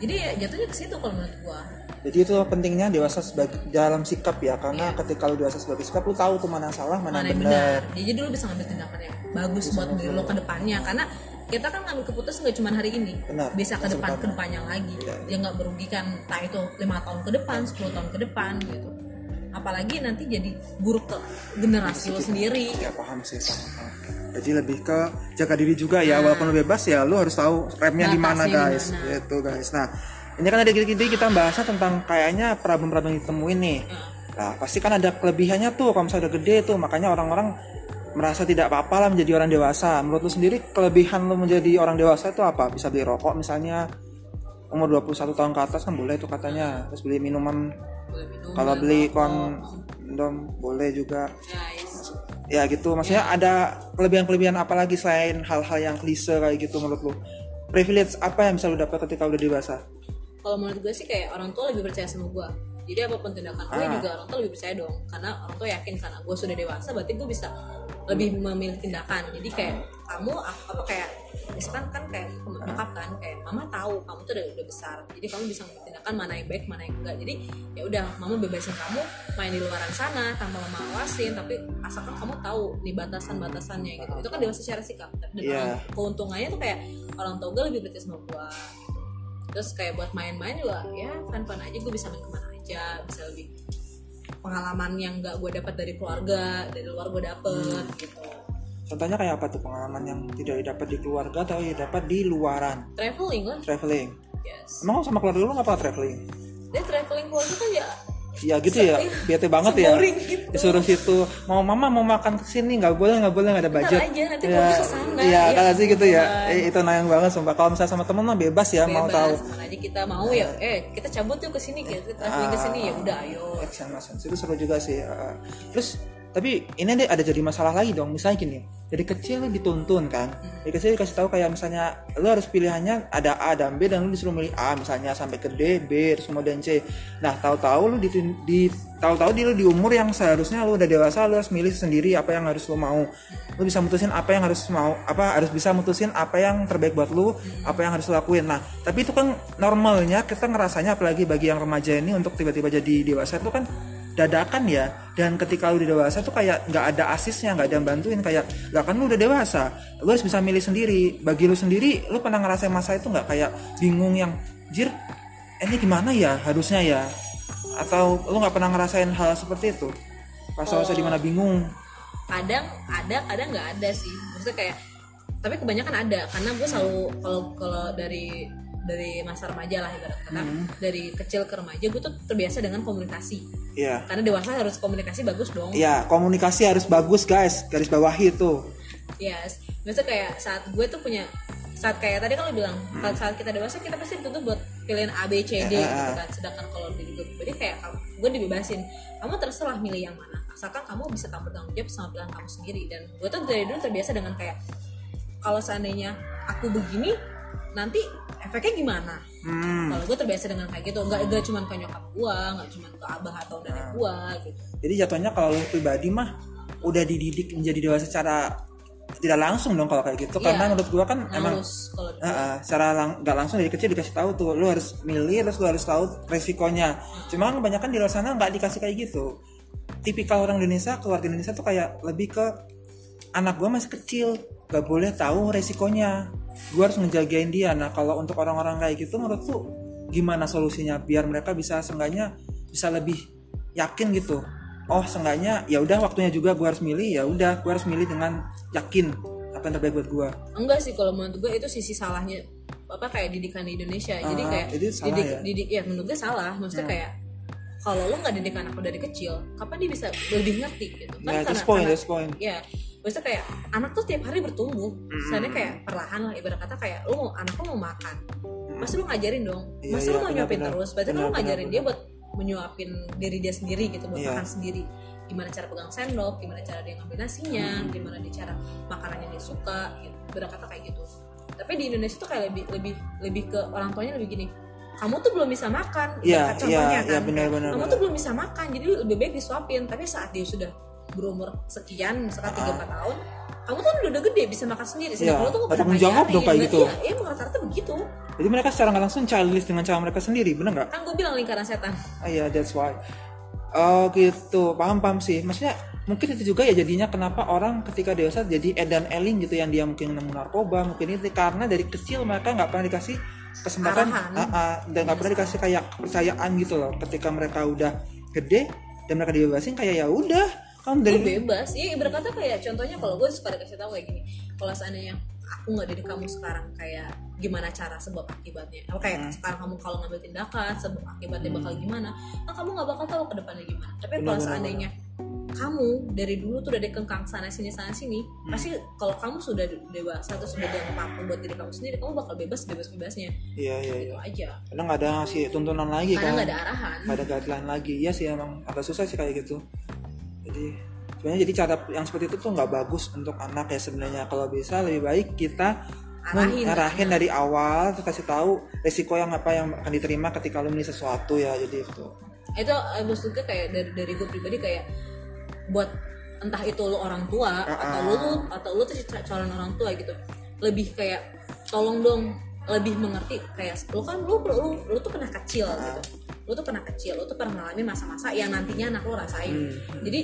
Speaker 2: Jadi ya jatuhnya ke situ kalau menurut gue
Speaker 1: jadi itu pentingnya dewasa sebagai dalam sikap ya. Karena ketika lu dewasa sebagai sikap lu tahu tuh mana yang salah mana,
Speaker 2: mana
Speaker 1: yang benar.
Speaker 2: jadi dulu bisa ngambil tindakan yang bagus buat diri lo ke depannya. Karena kita kan ngambil keputusan gak cuma hari ini.
Speaker 1: Benar,
Speaker 2: bisa ke depan ke depannya lagi.
Speaker 1: Iya.
Speaker 2: dia nggak merugikan entah itu lima tahun ke depan 10 tahun ke depan gitu. Apalagi nanti jadi buruk ke generasi lo sendiri.
Speaker 1: ya paham sih paham, jadi lebih ke jaga diri juga ya walaupun lu bebas ya lu harus tahu remnya di mana guys.
Speaker 2: mana.
Speaker 1: gitu guys. Nah ini kan ada gini kita bahasnya tentang kayaknya problem-problem yang ditemuin nih. Nah pasti kan ada kelebihannya tuh kalau misalnya udah gede tuh makanya orang-orang merasa tidak apa-apa lah menjadi orang dewasa. Menurut lu sendiri kelebihan lu menjadi orang dewasa itu apa? Bisa beli rokok misalnya umur 21 tahun ke atas kan boleh tuh katanya. Terus beli minuman.
Speaker 2: Boleh minum,
Speaker 1: kalau beli kondom boleh juga.
Speaker 2: Guys
Speaker 1: ya gitu. Maksudnya ada kelebihan-kelebihan apa lagi selain hal-hal yang klise kayak gitu menurut lu? Privilege apa yang bisa lu dapat ketika udah dewasa?
Speaker 2: Kalau menurut gue sih kayak orang tua lebih percaya sama gue jadi apa pun tindakan gue
Speaker 1: Ah.
Speaker 2: juga orang tua lebih percaya dong. Karena orang tua yakin karena gue sudah dewasa berarti gue bisa lebih memilih tindakan. Jadi kayak kamu apa, apa kayak misalkan kan kayak nyokap kan kayak mama tahu kamu tuh udah, udah besar. Jadi kamu bisa mengambil tindakan mana yang baik mana yang enggak. Jadi ya udah mama bebasin kamu main di luaran sana tanpa mama awasin. Tapi asalkan kamu tahu nih batasan-batasannya gitu. Itu kan dewasa secara sikap. Dan orang- keuntungannya tuh kayak orang tua gue lebih percaya sama gue terus kayak buat main-main juga ya fun fun aja gue bisa main ke mana aja bisa lebih pengalaman yang nggak gue dapat dari keluarga dari luar gue dapet gitu.
Speaker 1: Contohnya kayak apa tuh pengalaman yang tidak didapat di keluarga atau didapat di luaran?
Speaker 2: Traveling lah.
Speaker 1: Traveling.
Speaker 2: Yes.
Speaker 1: Emang sama keluarga lu nggak pernah traveling?
Speaker 2: Dia traveling keluarga kan ya
Speaker 1: ya gitu ya bete banget ya.
Speaker 2: Gitu.
Speaker 1: disuruh situ mau mama mau makan ke sini nggak boleh nggak boleh nggak ada budget.
Speaker 2: aja, nanti
Speaker 1: ya, iya
Speaker 2: Ya,
Speaker 1: kan sih gitu ya. Eh, itu nayang banget sumpah. Kalau misalnya sama temen mah bebas ya mau
Speaker 2: bebas
Speaker 1: tahu.
Speaker 2: ke mana aja kita mau ya eh kita cabut yuk ke sini kita traveling ke sini. Ya udah ayo.
Speaker 1: Action action itu seru juga sih Uh, terus tapi ini deh ada jadi masalah lagi dong. Misalnya gini dari kecil lu dituntun kan. Dari kecil dikasih tahu kayak misalnya lu harus pilihannya ada A dan B dan lu disuruh milih A misalnya sampai ke D B terus kemudian C. Nah tahu-tahu lu di, di tahu-tahu di lu di umur yang seharusnya lu udah dewasa lu harus milih sendiri apa yang harus lu mau. Lu bisa mutusin apa yang harus mau apa harus bisa mutusin apa yang terbaik buat lu apa yang harus lu lakuin. Nah tapi itu kan normalnya kita ngerasanya apalagi bagi yang remaja ini untuk tiba-tiba jadi dewasa itu kan dadakan ya. Dan ketika lu udah dewasa tuh kayak nggak ada asisnya nggak ada yang bantuin. Kayak nggak kan lu udah dewasa lu harus bisa milih sendiri. Bagi lu sendiri lu pernah ngerasain masa itu nggak? Kayak bingung yang jir ini gimana ya harusnya ya? Atau lu nggak pernah ngerasain hal seperti itu? Pas
Speaker 2: Oh.
Speaker 1: di di mana bingung.
Speaker 2: Kadang ada kadang nggak ada sih. Maksudnya kayak tapi kebanyakan ada. Karena gue selalu kalau kalau dari dari masa remaja lah ibarat kata. Dari kecil ke remaja gue tuh terbiasa dengan komunikasi.
Speaker 1: Iya.
Speaker 2: Karena dewasa harus komunikasi bagus dong.
Speaker 1: Iya, komunikasi harus bagus guys, garis bawahi itu.
Speaker 2: yes. Maksudnya kayak saat gue tuh punya saat kayak tadi kan lo bilang saat, saat kita dewasa kita pasti dituntut buat pilihan A B C D
Speaker 1: Eh, eh,
Speaker 2: gitu
Speaker 1: eh.
Speaker 2: kan. Sedangkan kalau di gue pribadi kayak gue dibebasin. Kamu terserah milih yang mana. Asalkan kamu bisa tahu bertanggung jawab sama pilihan kamu sendiri. Dan gue tuh dari dulu terbiasa dengan kayak kalau seandainya aku begini nanti efeknya gimana?
Speaker 1: Hmm.
Speaker 2: kalau gue terbiasa dengan kayak gitu nggak nggak cuma ke nyokap gue nggak cuma ke abah atau nenek gue gitu.
Speaker 1: Jadi jatuhnya kalau lu pribadi mah udah dididik menjadi dewasa secara tidak langsung dong kalau kayak gitu.
Speaker 2: Iya.
Speaker 1: karena menurut gua kan emang Ah, ah, secara lang- nggak langsung dari kecil dikasih tahu tuh lu harus milih terus lu harus tahu resikonya. Cuma kebanyakan di luar sana nggak dikasih kayak gitu. Tipikal orang Indonesia keluarga Indonesia tuh kayak lebih ke anak gua masih kecil nggak boleh tahu resikonya gua harus ngejagain dia. Nah kalau untuk orang-orang kayak gitu menurut tuh gimana solusinya biar mereka bisa seenggaknya bisa lebih yakin gitu? Oh seenggaknya ya udah waktunya juga gua harus milih ya udah gua harus milih dengan yakin apa yang terbaik buat gua.
Speaker 2: Enggak sih kalau menurut gue itu sisi salahnya apa kayak didikan di Indonesia. Jadi
Speaker 1: Ah,
Speaker 2: kayak
Speaker 1: jadi salah
Speaker 2: didik,
Speaker 1: ya?
Speaker 2: didik ya menurut gue salah. Maksudnya kayak kalau lu nggak didik anak dari kecil kapan dia bisa lebih ngerti gitu? Kan
Speaker 1: Ya, that's point, that's point.
Speaker 2: ya maksudnya kayak anak tuh tiap hari bertumbuh. Misalnya kayak perlahan lah ibarat kata kayak lu mau anak lu mau makan pasti lu ngajarin dong.
Speaker 1: Iya,
Speaker 2: masa
Speaker 1: iya,
Speaker 2: lu mau nyuapin
Speaker 1: benar.
Speaker 2: terus? Berarti kan lu ngajarin
Speaker 1: benar,
Speaker 2: dia buat menyuapin diri dia sendiri gitu buat
Speaker 1: Iya.
Speaker 2: makan sendiri. Gimana cara pegang sendok gimana cara dia ngambil nasinya
Speaker 1: Hmm.
Speaker 2: gimana dia cara makanan yang dia suka gitu. Berkata kayak gitu. Tapi di Indonesia tuh kayak lebih lebih lebih ke orang tuanya lebih gini kamu tuh belum bisa makan.
Speaker 1: Iya,
Speaker 2: Ibarat contohnya
Speaker 1: iya,
Speaker 2: kan.
Speaker 1: iya, benar,
Speaker 2: kayak,
Speaker 1: benar,
Speaker 2: kamu
Speaker 1: benar.
Speaker 2: tuh belum bisa makan jadi lebih baik disuapin. Tapi saat dia sudah berumur sekian misalkan tiga empat tahun kamu tuh udah, udah gede bisa makan sendiri
Speaker 1: Ah. Iya,
Speaker 2: sedangkan lu tuh nggak pernah
Speaker 1: jawab dong kayak
Speaker 2: Nah,
Speaker 1: gitu.
Speaker 2: iya iya rata-rata begitu
Speaker 1: Jadi mereka secara nggak langsung childish dengan cara mereka sendiri, bener nggak?
Speaker 2: kan gue bilang lingkaran setan
Speaker 1: Ah, Iya, that's why. Oh gitu, paham paham sih. Maksudnya mungkin itu juga ya jadinya kenapa orang ketika dewasa jadi edan eling gitu yang dia mungkin nemu narkoba, mungkin itu karena dari kecil mereka nggak pernah dikasih kesempatan, ah, ah, dan nggak pernah dikasih kayak kepercayaan gitu loh. Ketika mereka udah gede dan mereka dibebasin kayak ya udah, kamu dari
Speaker 2: bebas. Iya ibarat kata kayak contohnya kalau gue suka dikasih tahu kayak gini kalau seandainya aku nggak dari kamu sekarang kayak gimana cara sebab akibatnya? Apa kayak
Speaker 1: Hmm.
Speaker 2: sekarang kamu kalau ngambil tindakan sebab akibatnya bakal gimana? Kan kamu nggak bakal tahu ke depannya gimana. Tapi kalau
Speaker 1: benar,
Speaker 2: seandainya kamu dari dulu tuh udah dikengkang sana sini sana sini
Speaker 1: Hmm.
Speaker 2: pasti kalau kamu sudah dewasa atau sudah dianggap mampu buat diri kamu sendiri kamu bakal bebas bebas bebasnya
Speaker 1: Iya iya
Speaker 2: gitu
Speaker 1: iya.
Speaker 2: aja.
Speaker 1: Karena nggak ada ngasih tuntunan lagi
Speaker 2: karena
Speaker 1: kan.
Speaker 2: nggak ada arahan.
Speaker 1: Nggak ada guideline lagi. Iya sih emang agak susah sih kayak gitu jadi sebenarnya jadi cara yang seperti itu tuh nggak bagus untuk anak ya sebenarnya. Kalau bisa lebih baik kita
Speaker 2: Arahin,
Speaker 1: arahin dari awal terus kasih tahu resiko yang apa yang akan diterima ketika lu milih sesuatu ya jadi itu
Speaker 2: itu eh, maksud gue kayak dari dari gue pribadi kayak buat entah itu lu orang tua
Speaker 1: Ah,
Speaker 2: atau lu lu atau lu tuh cal- calon orang tua gitu. Lebih kayak tolong dong lebih mengerti kayak lu kan lu lu, lu tuh pernah kecil
Speaker 1: Ah.
Speaker 2: gitu lu tuh pernah kecil lu tuh pernah ngalamin masa-masa yang nantinya anak lu rasain.
Speaker 1: Hmm.
Speaker 2: jadi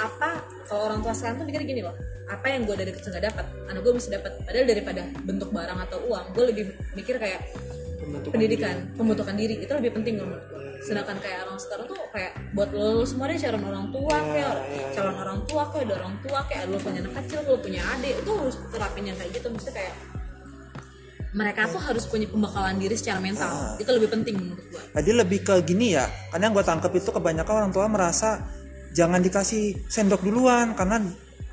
Speaker 2: apa kalau orang tua sekarang tuh mikir gini loh apa yang gue dari kecil gak dapat anak gue bisa dapat padahal daripada bentuk barang atau uang gue lebih mikir kayak
Speaker 1: Pembentukan
Speaker 2: pendidikan pembentukan diri. Itu lebih penting menurut gue sedangkan kayak orang sekarang tuh kayak buat lo, lo semua deh calon orang tua
Speaker 1: Iya,
Speaker 2: kayak
Speaker 1: iya,
Speaker 2: calon orang tua kayak ada orang tua kayak lo punya anak kecil lo punya adik itu harus terapin yang kayak gitu. Mesti kayak mereka tuh harus punya pembekalan diri secara mental.
Speaker 1: Ah.
Speaker 2: itu lebih penting menurut gue
Speaker 1: Jadi lebih ke gini ya, karena yang gue tangkep itu kebanyakan orang tua merasa jangan dikasih sendok duluan karena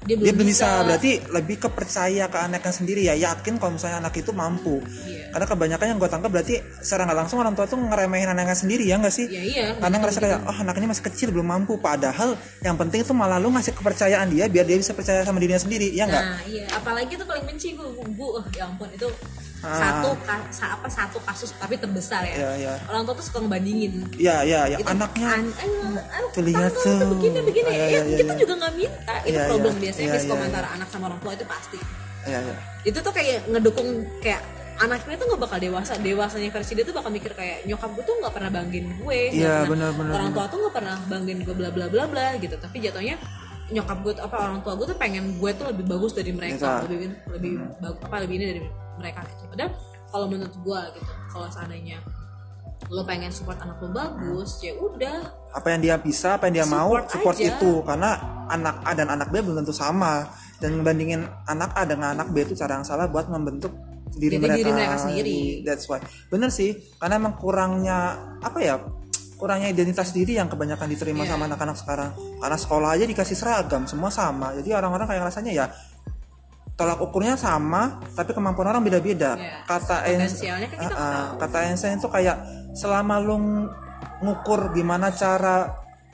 Speaker 2: dia belum
Speaker 1: dia belum bisa.
Speaker 2: bisa.
Speaker 1: berarti lebih kepercaya ke anaknya sendiri ya. Yakin kalau misalnya anak itu mampu.
Speaker 2: Iya.
Speaker 1: karena kebanyakan yang gue tangkap berarti secara nggak langsung orang tua tuh ngeremehin anaknya sendiri ya nggak sih?
Speaker 2: Ya iya.
Speaker 1: Karena ngerasa kayak oh anak ini masih kecil belum mampu. Padahal yang penting itu malah lu ngasih kepercayaan dia biar dia bisa percaya sama dirinya sendiri ya nggak?
Speaker 2: Nah iya. Apalagi tuh paling benci gue bu. Oh, ya ampun itu
Speaker 1: Ah.
Speaker 2: satu apa satu kasus tapi terbesar ya.
Speaker 1: Iya, iya.
Speaker 2: orang tua tuh suka ngebandingin.
Speaker 1: Ya ya ya anaknya
Speaker 2: an- ayo, ayo,
Speaker 1: tuh
Speaker 2: begini begini.
Speaker 1: Iya,
Speaker 2: ya,
Speaker 1: iya, iya,
Speaker 2: kita
Speaker 1: iya.
Speaker 2: juga nggak minta. Itu
Speaker 1: Iya,
Speaker 2: problem
Speaker 1: iya.
Speaker 2: biasanya
Speaker 1: Iya,
Speaker 2: miskom
Speaker 1: iya,
Speaker 2: antara anak sama orang tua itu pasti.
Speaker 1: Ya ya
Speaker 2: itu tuh kayak ngedukung kayak anaknya tuh nggak bakal dewasa. Dewasanya versi dia tuh bakal mikir kayak nyokap gue tuh nggak pernah banggain gue. Nggak
Speaker 1: Iya,
Speaker 2: pernah-
Speaker 1: benar, benar,
Speaker 2: orang tua
Speaker 1: benar.
Speaker 2: tuh nggak pernah banggain gue bla bla bla bla gitu. Tapi jatuhnya nyokap gue apa orang tua gue tuh pengen gue tuh lebih bagus dari mereka.
Speaker 1: Iya.
Speaker 2: lebih lebih bagus apa lebih ini dari mereka gitu padahal kalau menurut gue gitu kalau seandainya lo pengen support anak lo bagus ya udah
Speaker 1: apa yang dia bisa apa yang dia mau
Speaker 2: Support
Speaker 1: support
Speaker 2: aja.
Speaker 1: itu karena anak A dan anak B belum tentu sama dan membandingin anak A dengan anak B itu cara yang salah buat membentuk diri
Speaker 2: Jadi
Speaker 1: mereka.
Speaker 2: diri mereka sendiri.
Speaker 1: That's why. Bener sih, karena emang kurangnya apa ya? Kurangnya identitas diri yang kebanyakan diterima
Speaker 2: Iya.
Speaker 1: sama anak-anak sekarang. Karena sekolah aja dikasih seragam, semua sama. Jadi orang-orang kayak rasanya ya tolak ukurnya sama, tapi kemampuan orang beda-beda.
Speaker 2: Iya.
Speaker 1: Kata Einstein, ah,
Speaker 2: tahu.
Speaker 1: kata Einstein itu kayak selama lu ng- ngukur gimana cara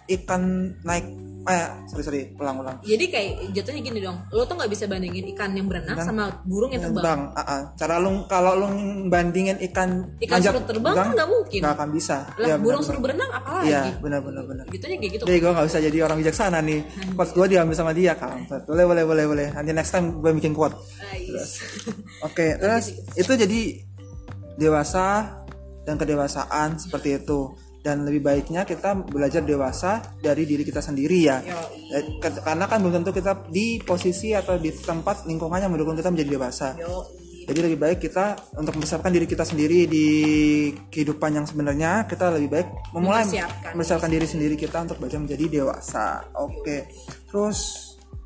Speaker 1: ikan naik eh sorry sorry. Ulang ulang.
Speaker 2: Jadi kayak jatuhnya gini dong. Lo tuh nggak bisa bandingin ikan yang berenang sama burung yang terbang.
Speaker 1: Terbang ah, ah. cara lu kalau lu bandingin ikan
Speaker 2: Ikan suruh terbang kan nggak mungkin.
Speaker 1: nggak akan bisa.
Speaker 2: Lah
Speaker 1: Ya,
Speaker 2: burung suruh berenang apalagi?
Speaker 1: Iya benar benar benar.
Speaker 2: Gitunya kayak gitu.
Speaker 1: Jadi gue nggak bisa jadi orang bijaksana nih. Quote gue diambil sama dia kampret boleh boleh boleh boleh. Nanti next time gue bikin quote.
Speaker 2: Ais.
Speaker 1: oke terus itu jadi dewasa dan kedewasaan seperti itu dan lebih baiknya kita belajar dewasa dari diri kita sendiri ya
Speaker 2: Yoi.
Speaker 1: Eh, karena kan belum tentu kita di posisi atau di tempat lingkungan yang mendukung kita menjadi dewasa
Speaker 2: Yoi.
Speaker 1: jadi lebih baik kita untuk mempersiapkan diri kita sendiri di kehidupan yang sebenarnya kita lebih baik memulai
Speaker 2: Mempersiapkan.
Speaker 1: mempersiapkan diri sendiri kita untuk belajar menjadi dewasa oke terus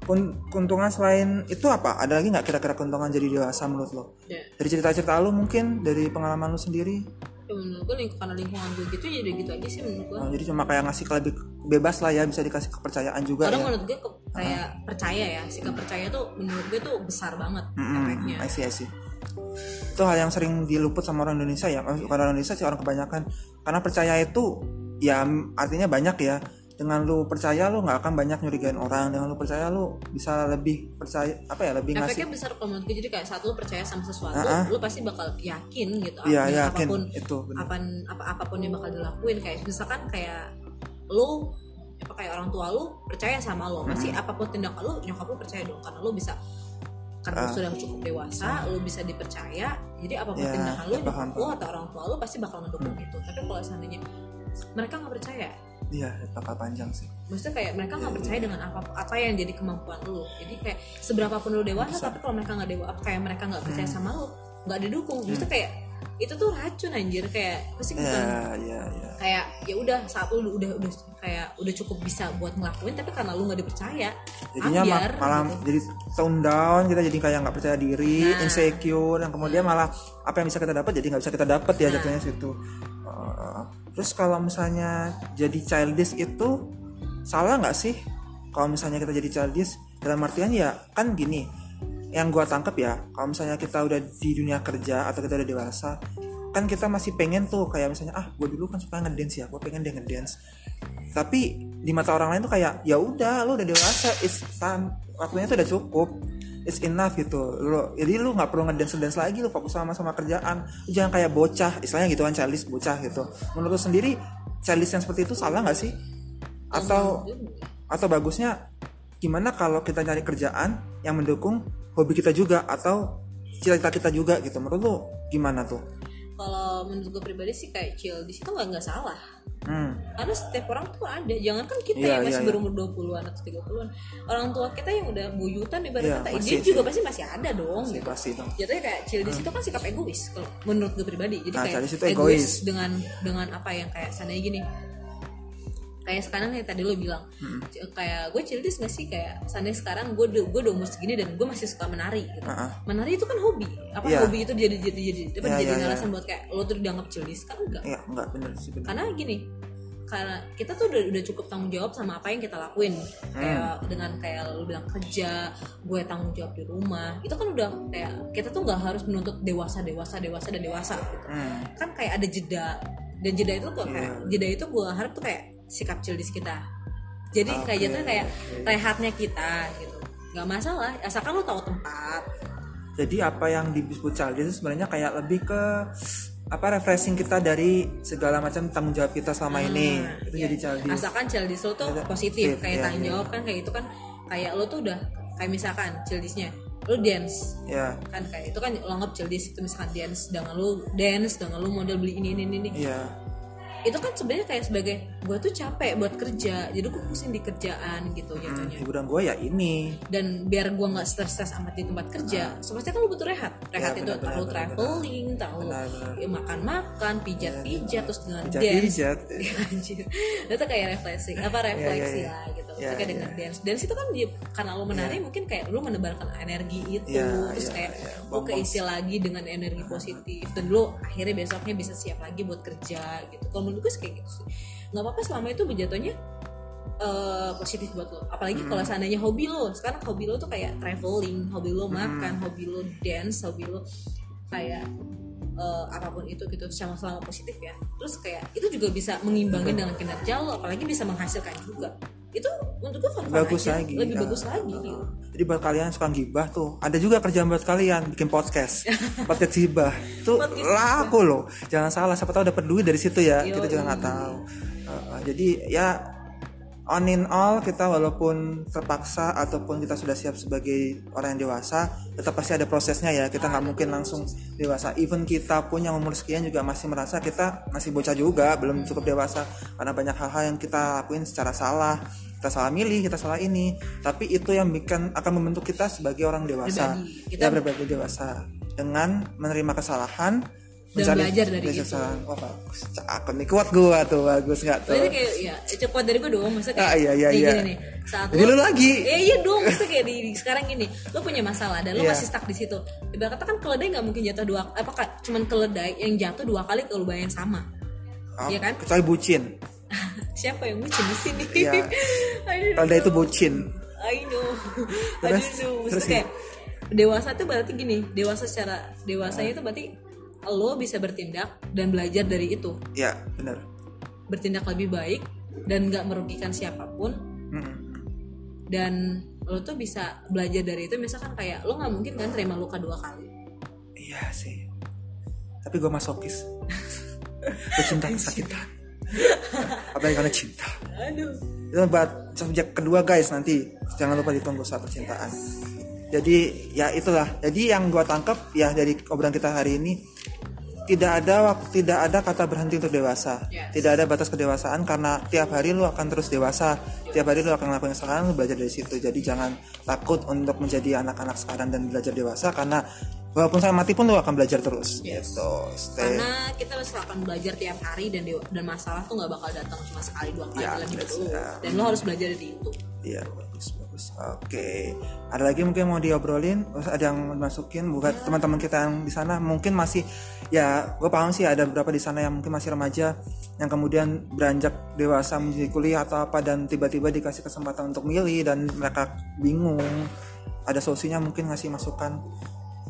Speaker 1: kun- keuntungan selain itu apa ada lagi nggak kira-kira keuntungan jadi dewasa menurut lo
Speaker 2: Ya.
Speaker 1: dari cerita-cerita lu mungkin dari pengalaman lu sendiri
Speaker 2: Ya, menurut gue lingkungan karena lingkungan gue gitu ya udah gitu aja sih menurut gue
Speaker 1: Oh, jadi cuma kayak ngasih ke lebih bebas lah ya bisa dikasih kepercayaan juga
Speaker 2: kadang
Speaker 1: ya.
Speaker 2: menurut gue ke- kayak percaya ya sikap percaya tuh menurut gue tuh besar banget efeknya.
Speaker 1: I see, I see. itu hal yang sering diluput sama orang Indonesia ya bukan orang Indonesia sih orang kebanyakan. Karena percaya itu ya artinya banyak ya dengan lu percaya lu nggak akan banyak nyurigain orang. Dengan lu percaya lu bisa lebih percaya apa ya lebih
Speaker 2: efeknya
Speaker 1: ngasih
Speaker 2: besar kalau menurut gue jadi kayak saat lu percaya sama sesuatu
Speaker 1: ah.
Speaker 2: lu pasti bakal yakin gitu.
Speaker 1: Iya,
Speaker 2: dengan
Speaker 1: yakin.
Speaker 2: apa pun
Speaker 1: Itu, benar.
Speaker 2: apa apa apa pun yang bakal dilakuin. Kayak misalkan kayak lu apa kayak orang tua lu percaya sama lo pasti apa pun tindakan lu nyokap lu percaya dong. Karena lu bisa karena lu
Speaker 1: Ah.
Speaker 2: sudah cukup dewasa lu bisa dipercaya. Jadi apa pun
Speaker 1: Ya,
Speaker 2: tindakan lu
Speaker 1: ya,
Speaker 2: nyokap lu atau orang tua lu pasti bakal mendukung itu. Tapi kalau seandainya mereka nggak percaya
Speaker 1: iya bakal panjang sih.
Speaker 2: Maksudnya kayak mereka nggak percaya dengan apa apa yang jadi kemampuan lu. Jadi kayak seberapa pun lu dewasa tapi kalau mereka nggak dewa kayak mereka nggak percaya
Speaker 1: Hmm.
Speaker 2: sama lu nggak didukung. Maksudnya kayak itu tuh racun anjir. Kayak pasti bukan
Speaker 1: ya ya ya
Speaker 2: kayak ya udah saat lu udah udah kayak udah cukup bisa buat ngelakuin tapi karena lu nggak dipercaya
Speaker 1: jadinya
Speaker 2: ambiar,
Speaker 1: malah
Speaker 2: gitu.
Speaker 1: jadi tone down kita jadi kayak nggak percaya diri
Speaker 2: Nah.
Speaker 1: insecure dan kemudian malah apa yang bisa kita dapat jadi nggak bisa kita dapat ya
Speaker 2: Nah.
Speaker 1: jatuhnya situ Terus kalau misalnya jadi childish itu salah nggak sih? Kalau misalnya kita jadi childish dalam artian ya kan gini yang gua tangkap ya kalau misalnya kita udah di dunia kerja atau kita udah dewasa kan kita masih pengen tuh kayak misalnya ah gue dulu kan suka ngedance ya gue pengen deh ngedance. Tapi di mata orang lain tuh kayak ya udah lu udah dewasa time waktunya tuh udah cukup it's enough gitu. Lu jadi lu nggak perlu ngedance dance lagi lu fokus sama sama kerjaan. Jangan kayak bocah istilahnya gitu kan childish bocah gitu. Menurut sendiri childish yang seperti itu salah nggak sih? Atau atau bagusnya gimana kalau kita nyari kerjaan yang mendukung hobi kita juga atau cita-cita kita juga gitu? Menurut lu gimana tuh
Speaker 2: kalau menurut gue pribadi sih kayak chill. Di situ nggak nggak salah.
Speaker 1: Hmm.
Speaker 2: Karena setiap orang tuh ada. Jangan kan kita
Speaker 1: Iya,
Speaker 2: yang masih
Speaker 1: iya, iya.
Speaker 2: berumur 20-an atau 30-an orang tua kita yang udah buyutan ibarat
Speaker 1: Iya,
Speaker 2: kata
Speaker 1: pasti
Speaker 2: dia juga pasti masih ada dong
Speaker 1: pasti
Speaker 2: gitu.
Speaker 1: pasti dong.
Speaker 2: Jatuhnya kayak chill. Di situ kan sikap egois kalau menurut gue pribadi. Jadi
Speaker 1: Nah,
Speaker 2: kayak
Speaker 1: situ egois.
Speaker 2: dengan dengan apa yang kayak sana gini kayak sekarang yang tadi lo bilang kayak gue childish gak sih kayak seandainya sekarang gue gue udah umur segini dan gue masih suka menari gitu
Speaker 1: Ah, ah.
Speaker 2: menari itu kan hobi apa
Speaker 1: Iya.
Speaker 2: hobi itu jadi jadi jadi apa
Speaker 1: Iya,
Speaker 2: jadi
Speaker 1: iya.
Speaker 2: alasan buat kayak lo tuh dianggap childish kan enggak
Speaker 1: Iya, enggak bener sih bener.
Speaker 2: karena gini karena kita tuh udah udah cukup tanggung jawab sama apa yang kita lakuin kayak dengan kayak lu bilang kerja gue tanggung jawab di rumah itu kan udah kayak kita tuh nggak harus menuntut dewasa dewasa dewasa dan dewasa gitu
Speaker 1: Hmm.
Speaker 2: kan kayak ada jeda dan jeda itu kok kayak
Speaker 1: Iya.
Speaker 2: jeda itu gue harap tuh kayak sikap childish kita jadi kayak
Speaker 1: Oke,
Speaker 2: jatuhnya kayak rehatnya kita gitu nggak masalah asalkan lu tahu tempat
Speaker 1: Jadi apa yang disebut childish itu sebenarnya kayak lebih ke apa refreshing kita dari segala macam tanggung jawab kita selama ini. Itu
Speaker 2: Iya.
Speaker 1: jadi childish.
Speaker 2: asalkan childish lo tuh
Speaker 1: Ada-
Speaker 2: positif
Speaker 1: iya,
Speaker 2: kayak
Speaker 1: iya,
Speaker 2: tanggung
Speaker 1: iya.
Speaker 2: jawab kan kayak itu kan kayak lo tuh udah kayak misalkan childishnya lo dance
Speaker 1: Ya,
Speaker 2: kan kayak itu kan lo anggap childish itu misalkan dance dengan lo dance dengan lo model beli ini ini ini, ini
Speaker 1: iya.
Speaker 2: Itu kan sebenarnya kayak sebagai gue tuh capek buat kerja jadi gue pusing di kerjaan gitu
Speaker 1: Hmm,
Speaker 2: jatuhnya
Speaker 1: hiburan gue ya ini.
Speaker 2: dan biar gue nggak stres-stres amat di tempat kerja sebenarnya kan lo butuh rehat rehat
Speaker 1: Ya,
Speaker 2: itu tahu traveling tahu
Speaker 1: Benar, benar.
Speaker 2: ya, makan-makan pijat-pijat terus dengan dance
Speaker 1: Pijat-pijat.
Speaker 2: Iya, anjir itu kayak refleksi apa refleksi
Speaker 1: iya.
Speaker 2: lah gitu
Speaker 1: Iya,
Speaker 2: itu kayak
Speaker 1: iya.
Speaker 2: dengan dance. Dance itu kan dia, karena lo menari mungkin kayak lo menebarkan energi itu
Speaker 1: Iya,
Speaker 2: terus
Speaker 1: iya,
Speaker 2: kayak
Speaker 1: iya.
Speaker 2: lo keisi lagi dengan energi positif dan lo akhirnya besoknya bisa siap lagi buat kerja gitu. Kalau menurut gue kayak gitu sih. Nggak apa-apa selama itu berjatuhnya eh, positif buat lo. Apalagi
Speaker 1: Hmm.
Speaker 2: kalau seandainya hobi lo. Sekarang hobi lo tuh kayak traveling hobi lo
Speaker 1: Hmm.
Speaker 2: makan hobi lo dance hobi lo kayak eh, apa pun itu gitu selama selama positif ya. Terus kayak itu juga bisa mengimbangi dengan kinerja lo apalagi bisa menghasilkan juga itu untuk gue fun-fun
Speaker 1: Bagus
Speaker 2: aja.
Speaker 1: lagi.
Speaker 2: lebih
Speaker 1: Ya.
Speaker 2: bagus lagi gitu.
Speaker 1: Jadi buat kalian suka gibah tuh, ada juga kerjaan buat kalian bikin podcast. podcast gibah. Itu
Speaker 2: Podcast
Speaker 1: laku loh. Jangan salah, siapa tahu dapat duit dari situ ya.
Speaker 2: Yoi.
Speaker 1: Kita juga nggak tahu. Uh, jadi ya on in all kita walaupun terpaksa ataupun kita sudah siap sebagai orang yang dewasa, tetap pasti ada prosesnya ya. Kita nggak mungkin langsung dewasa. Even kita pun yang umur sekian juga masih merasa kita masih bocah juga, belum cukup dewasa karena banyak hal-hal yang kita lakuin secara salah. Kita salah milih, kita salah ini. Tapi itu yang bikin akan membentuk kita sebagai orang dewasa.
Speaker 2: Pribadi. Kita-
Speaker 1: Ya berbagi dewasa dengan menerima kesalahan
Speaker 2: Dan belajar dari itu.
Speaker 1: kesalahan. Oh bagus, cakep nih kuat gua tuh bagus nggak tuh?
Speaker 2: Berarti kayak ya cepat dari gue dong maksudnya kayak
Speaker 1: Ah, iya, iya, iya.
Speaker 2: gini nih saat
Speaker 1: Jadi lu lagi.
Speaker 2: Eh, iya dong maksudnya kayak di, di- sekarang gini lo punya masalah dan lo
Speaker 1: Iya.
Speaker 2: masih stuck di situ ibarat kata kan keledai nggak mungkin jatuh dua apa kak cuman keledai yang jatuh dua kali ke lubang yang sama
Speaker 1: Oh,
Speaker 2: Iya kan?
Speaker 1: Kecuali bucin.
Speaker 2: siapa yang bucin di sini
Speaker 1: Iya.
Speaker 2: I don't
Speaker 1: Kalau dia itu bucin.
Speaker 2: I know
Speaker 1: Terus,
Speaker 2: know
Speaker 1: terus
Speaker 2: kayak dewasa itu berarti gini dewasa secara dewasanya itu berarti lo bisa bertindak dan belajar dari itu
Speaker 1: Ya benar.
Speaker 2: bertindak lebih baik dan nggak merugikan siapa pun
Speaker 1: Mm-mm.
Speaker 2: dan lo tuh bisa belajar dari itu misalkan kayak lo nggak mungkin kan terima luka dua kali
Speaker 1: Iya sih. Tapi gue masokis. gue cinta kesakitan. Apalagi karena cinta.
Speaker 2: aduh
Speaker 1: Itu buat subjek kedua guys nanti. Jangan lupa ditunggu soal percintaan. Jadi ya itulah. Jadi yang gue tangkap ya dari obrolan kita hari ini tidak ada waktu tidak ada kata berhenti untuk dewasa.
Speaker 2: Yes.
Speaker 1: Tidak ada batas kedewasaan karena tiap hari lu akan terus dewasa. Tiap hari lu akan ngelakuin kesalahan lu belajar dari situ. Jadi jangan takut untuk menjadi anak-anak sekarang dan belajar dewasa karena walaupun saya mati pun lu akan belajar terus.
Speaker 2: Yes.
Speaker 1: Gitu. Stay.
Speaker 2: karena kita harus akan belajar tiap hari dan dewa- dan masalah tuh nggak bakal datang cuma sekali dua kali dalam hidup
Speaker 1: that's-
Speaker 2: lo
Speaker 1: ya.
Speaker 2: dan lo harus belajar dari itu
Speaker 1: Iya bagus bagus. Oke. Ada lagi mungkin mau diobrolin? Ada yang masukin buat teman-teman kita yang di sana mungkin masih ya gue paham sih ada beberapa di sana yang mungkin masih remaja yang kemudian beranjak dewasa menjadi kuliah atau apa dan tiba-tiba dikasih kesempatan untuk milih dan mereka bingung. Ada solusinya mungkin ngasih masukan.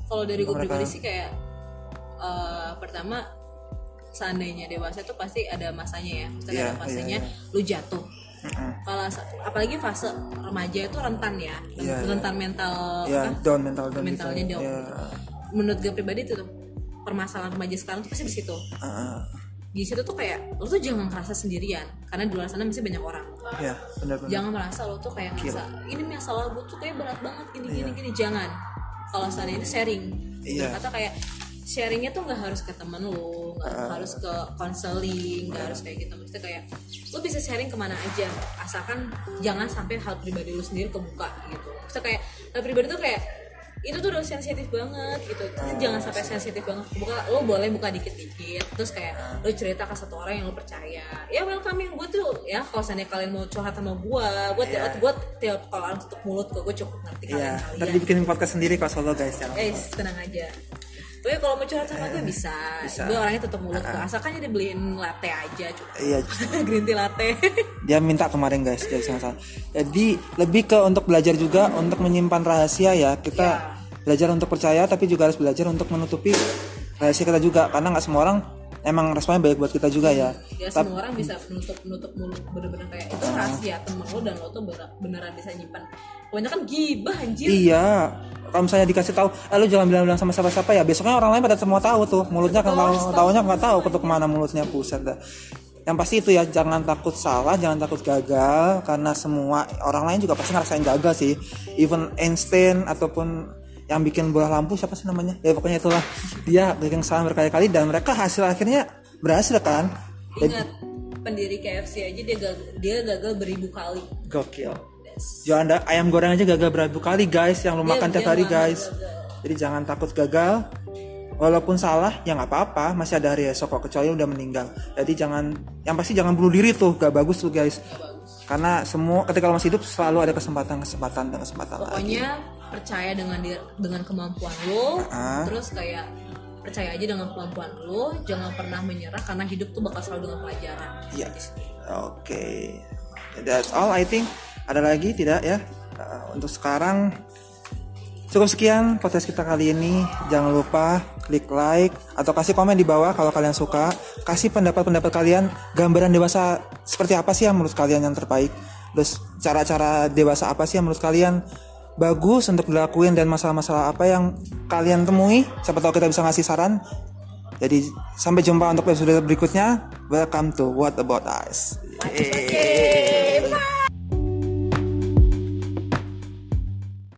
Speaker 2: kalau dari gue pribadi sih kayak eh, pertama seandainya dewasa tuh pasti ada masanya ya Maksudnya
Speaker 1: Iya,
Speaker 2: ada fasenya
Speaker 1: iya,
Speaker 2: lu jatuh
Speaker 1: Mm-mm.
Speaker 2: kalau apalagi fase remaja itu rentan ya
Speaker 1: Iya,
Speaker 2: rentan mental
Speaker 1: Ya
Speaker 2: apa?
Speaker 1: down mental down
Speaker 2: mentalnya
Speaker 1: gitu.
Speaker 2: down.
Speaker 1: Ya.
Speaker 2: menurut gue pribadi itu tuh permasalahan remaja sekarang tuh pasti di situ
Speaker 1: Ah, ah.
Speaker 2: di situ tuh kayak lo tuh jangan merasa sendirian karena di luar sana masih banyak orang
Speaker 1: ya benar-benar.
Speaker 2: jangan merasa lo tuh kayak merasa ini masalah gue tuh kayak berat banget gini gini gini jangan kalau seandainya itu sharing
Speaker 1: Iya.
Speaker 2: kata kayak sharingnya tuh nggak harus ke temen lo nggak harus ke konseling nggak harus kayak gitu. Maksudnya kayak lo bisa sharing ke mana aja asalkan jangan sampai hal pribadi lo sendiri kebuka gitu. Maksudnya kayak hal pribadi tuh kayak itu tuh udah sensitif banget gitu. Terus jangan sampai sensitif banget buka lo boleh buka dikit-dikit terus kayak lo cerita ke satu orang yang lo percaya. Ya welcoming gue tuh ya kalau seandainya kalian mau curhat sama gue gue
Speaker 1: Iya.
Speaker 2: gue tiap kalau tutup mulut gue gue cukup ngerti
Speaker 1: Iya,
Speaker 2: kalian
Speaker 1: tadi
Speaker 2: kalian
Speaker 1: bikin podcast sendiri kalau solo guys
Speaker 2: guys tenang aja Gue kalau mau curhat sama gue bisa.
Speaker 1: Bisa.
Speaker 2: Gue orangnya tutup mulut kok. Asalkan dia beliin latte aja, cukup.
Speaker 1: Iya,
Speaker 2: Green tea latte.
Speaker 1: dia minta kemarin guys jadi sangat salah. Jadi lebih ke untuk belajar juga untuk menyimpan rahasia ya. Kita
Speaker 2: Iya.
Speaker 1: belajar untuk percaya tapi juga harus belajar untuk menutupi rahasia kita juga karena nggak semua orang emang responnya baik buat kita juga ya.
Speaker 2: ya
Speaker 1: Tapi
Speaker 2: semua orang bisa menutup menutup mulut bener-bener kayak itu rahasia temen lo dan lo tuh bener- beneran bisa nyimpan kebanyakan gibah anjir
Speaker 1: iya, kalau misalnya dikasih tahu, eh lu jangan bilang-bilang sama siapa-siapa ya. Besoknya orang lain pada semua tahu tuh, mulutnya kan tahu, taunya nggak tahu ke ke mana mulutnya pusat dah. Yang pasti itu ya jangan takut salah, jangan takut gagal karena semua orang lain juga pasti ngerasain gagal sih. Even Einstein ataupun yang bikin bola lampu siapa sih namanya? Ya pokoknya itulah dia bikin kesalahan berkali-kali dan mereka hasil akhirnya berhasil kan.
Speaker 2: ingat pendiri KFC aja dia gagal, dia gagal beribu kali
Speaker 1: Gokil. Jualan ayam goreng aja gagal beribu kali guys yang lu
Speaker 2: Dia-
Speaker 1: makan tiap hari guys.
Speaker 2: gagal.
Speaker 1: Jadi jangan takut gagal. Walaupun salah ya nggak apa-apa, masih ada hari esok kok kecuali udah meninggal. Jadi jangan yang pasti jangan bunuh diri tuh, gak bagus tuh guys. Karena semua ketika lo masih hidup selalu ada kesempatan kesempatan dan kesempatan lagi.
Speaker 2: Percaya dengan dia dengan kemampuan lo
Speaker 1: Ah.
Speaker 2: terus kayak percaya aja dengan kemampuan lo jangan pernah menyerah karena hidup tuh bakal selalu dengan pelajaran
Speaker 1: Iya. Oke. That's all I think. Ada lagi tidak ya? Uh, untuk sekarang cukup sekian podcast kita kali ini. Jangan lupa klik like atau kasih komen di bawah kalau kalian suka. Kasih pendapat-pendapat kalian. Gambaran dewasa seperti apa sih yang menurut kalian yang terbaik? Terus cara-cara dewasa apa sih yang menurut kalian bagus untuk dilakuin dan masalah-masalah apa yang kalian temui? Siapa tahu kita bisa ngasih saran. Jadi sampai jumpa untuk episode berikutnya. Welcome to What About Us.
Speaker 2: Oke.